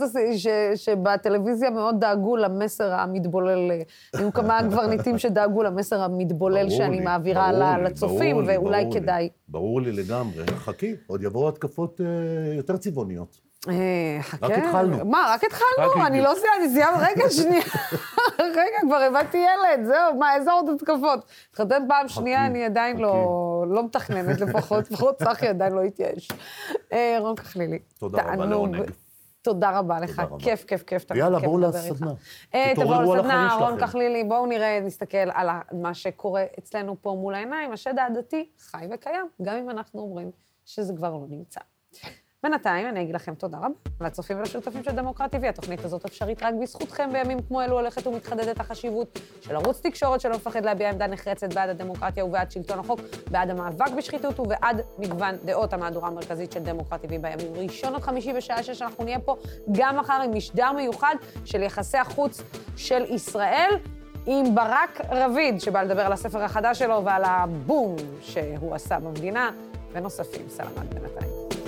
שבטלוויזיה מאוד דאגו למסר המתבולל, היו כמה <laughs> קברניטים שדאגו למסר המתבולל שאני מעבירה לצופים, ואולי כדאי. ברור לי לגמרי, חכי, עוד יבואו התקפות אה, יותר צבעוניות. אה, חכה. רק התחלנו. מה, רק התחלנו? אני לא סיימתי, סיימתי, רגע, <laughs> שנייה. רגע, כבר הבאתי ילד, זהו, מה, איזה עוד התקפות? התחתן פעם שנייה, אני עדיין לא, לא מתכננת לפחות, <laughs> לפחות צחי עדיין לא התייאש. אה, רון כחלילי. תודה רבה לעונג. תודה רבה לך, כיף, כיף, כיף. יאללה, בואו לסדנה. תבואו לסדנה, רון כחלילי, בואו נראה, נסתכל על מה שקורה אצלנו פה מול העיניים. השד העדתי חי וקיים, גם אם אנחנו אומרים שזה כבר לא נמצא. בינתיים אני אגיד לכם תודה רבה לצופים ולשותפים של דמוקרט TV. התוכנית הזאת אפשרית רק בזכותכם בימים כמו אלו הולכת ומתחדדת החשיבות של ערוץ תקשורת שלא מפחד להביע עמדה נחרצת בעד הדמוקרטיה ובעד שלטון החוק, בעד המאבק בשחיתות ובעד מגוון דעות המהדורה המרכזית של דמוקרט TV בימים ראשון עד חמישי בשעה שש אנחנו נהיה פה גם מחר עם משדר מיוחד של יחסי החוץ של ישראל. עם ברק רביד, שבא לדבר על הספר החדש שלו ועל הבום שהוא עשה במדינה, ונוספים. סלמת בינתיים.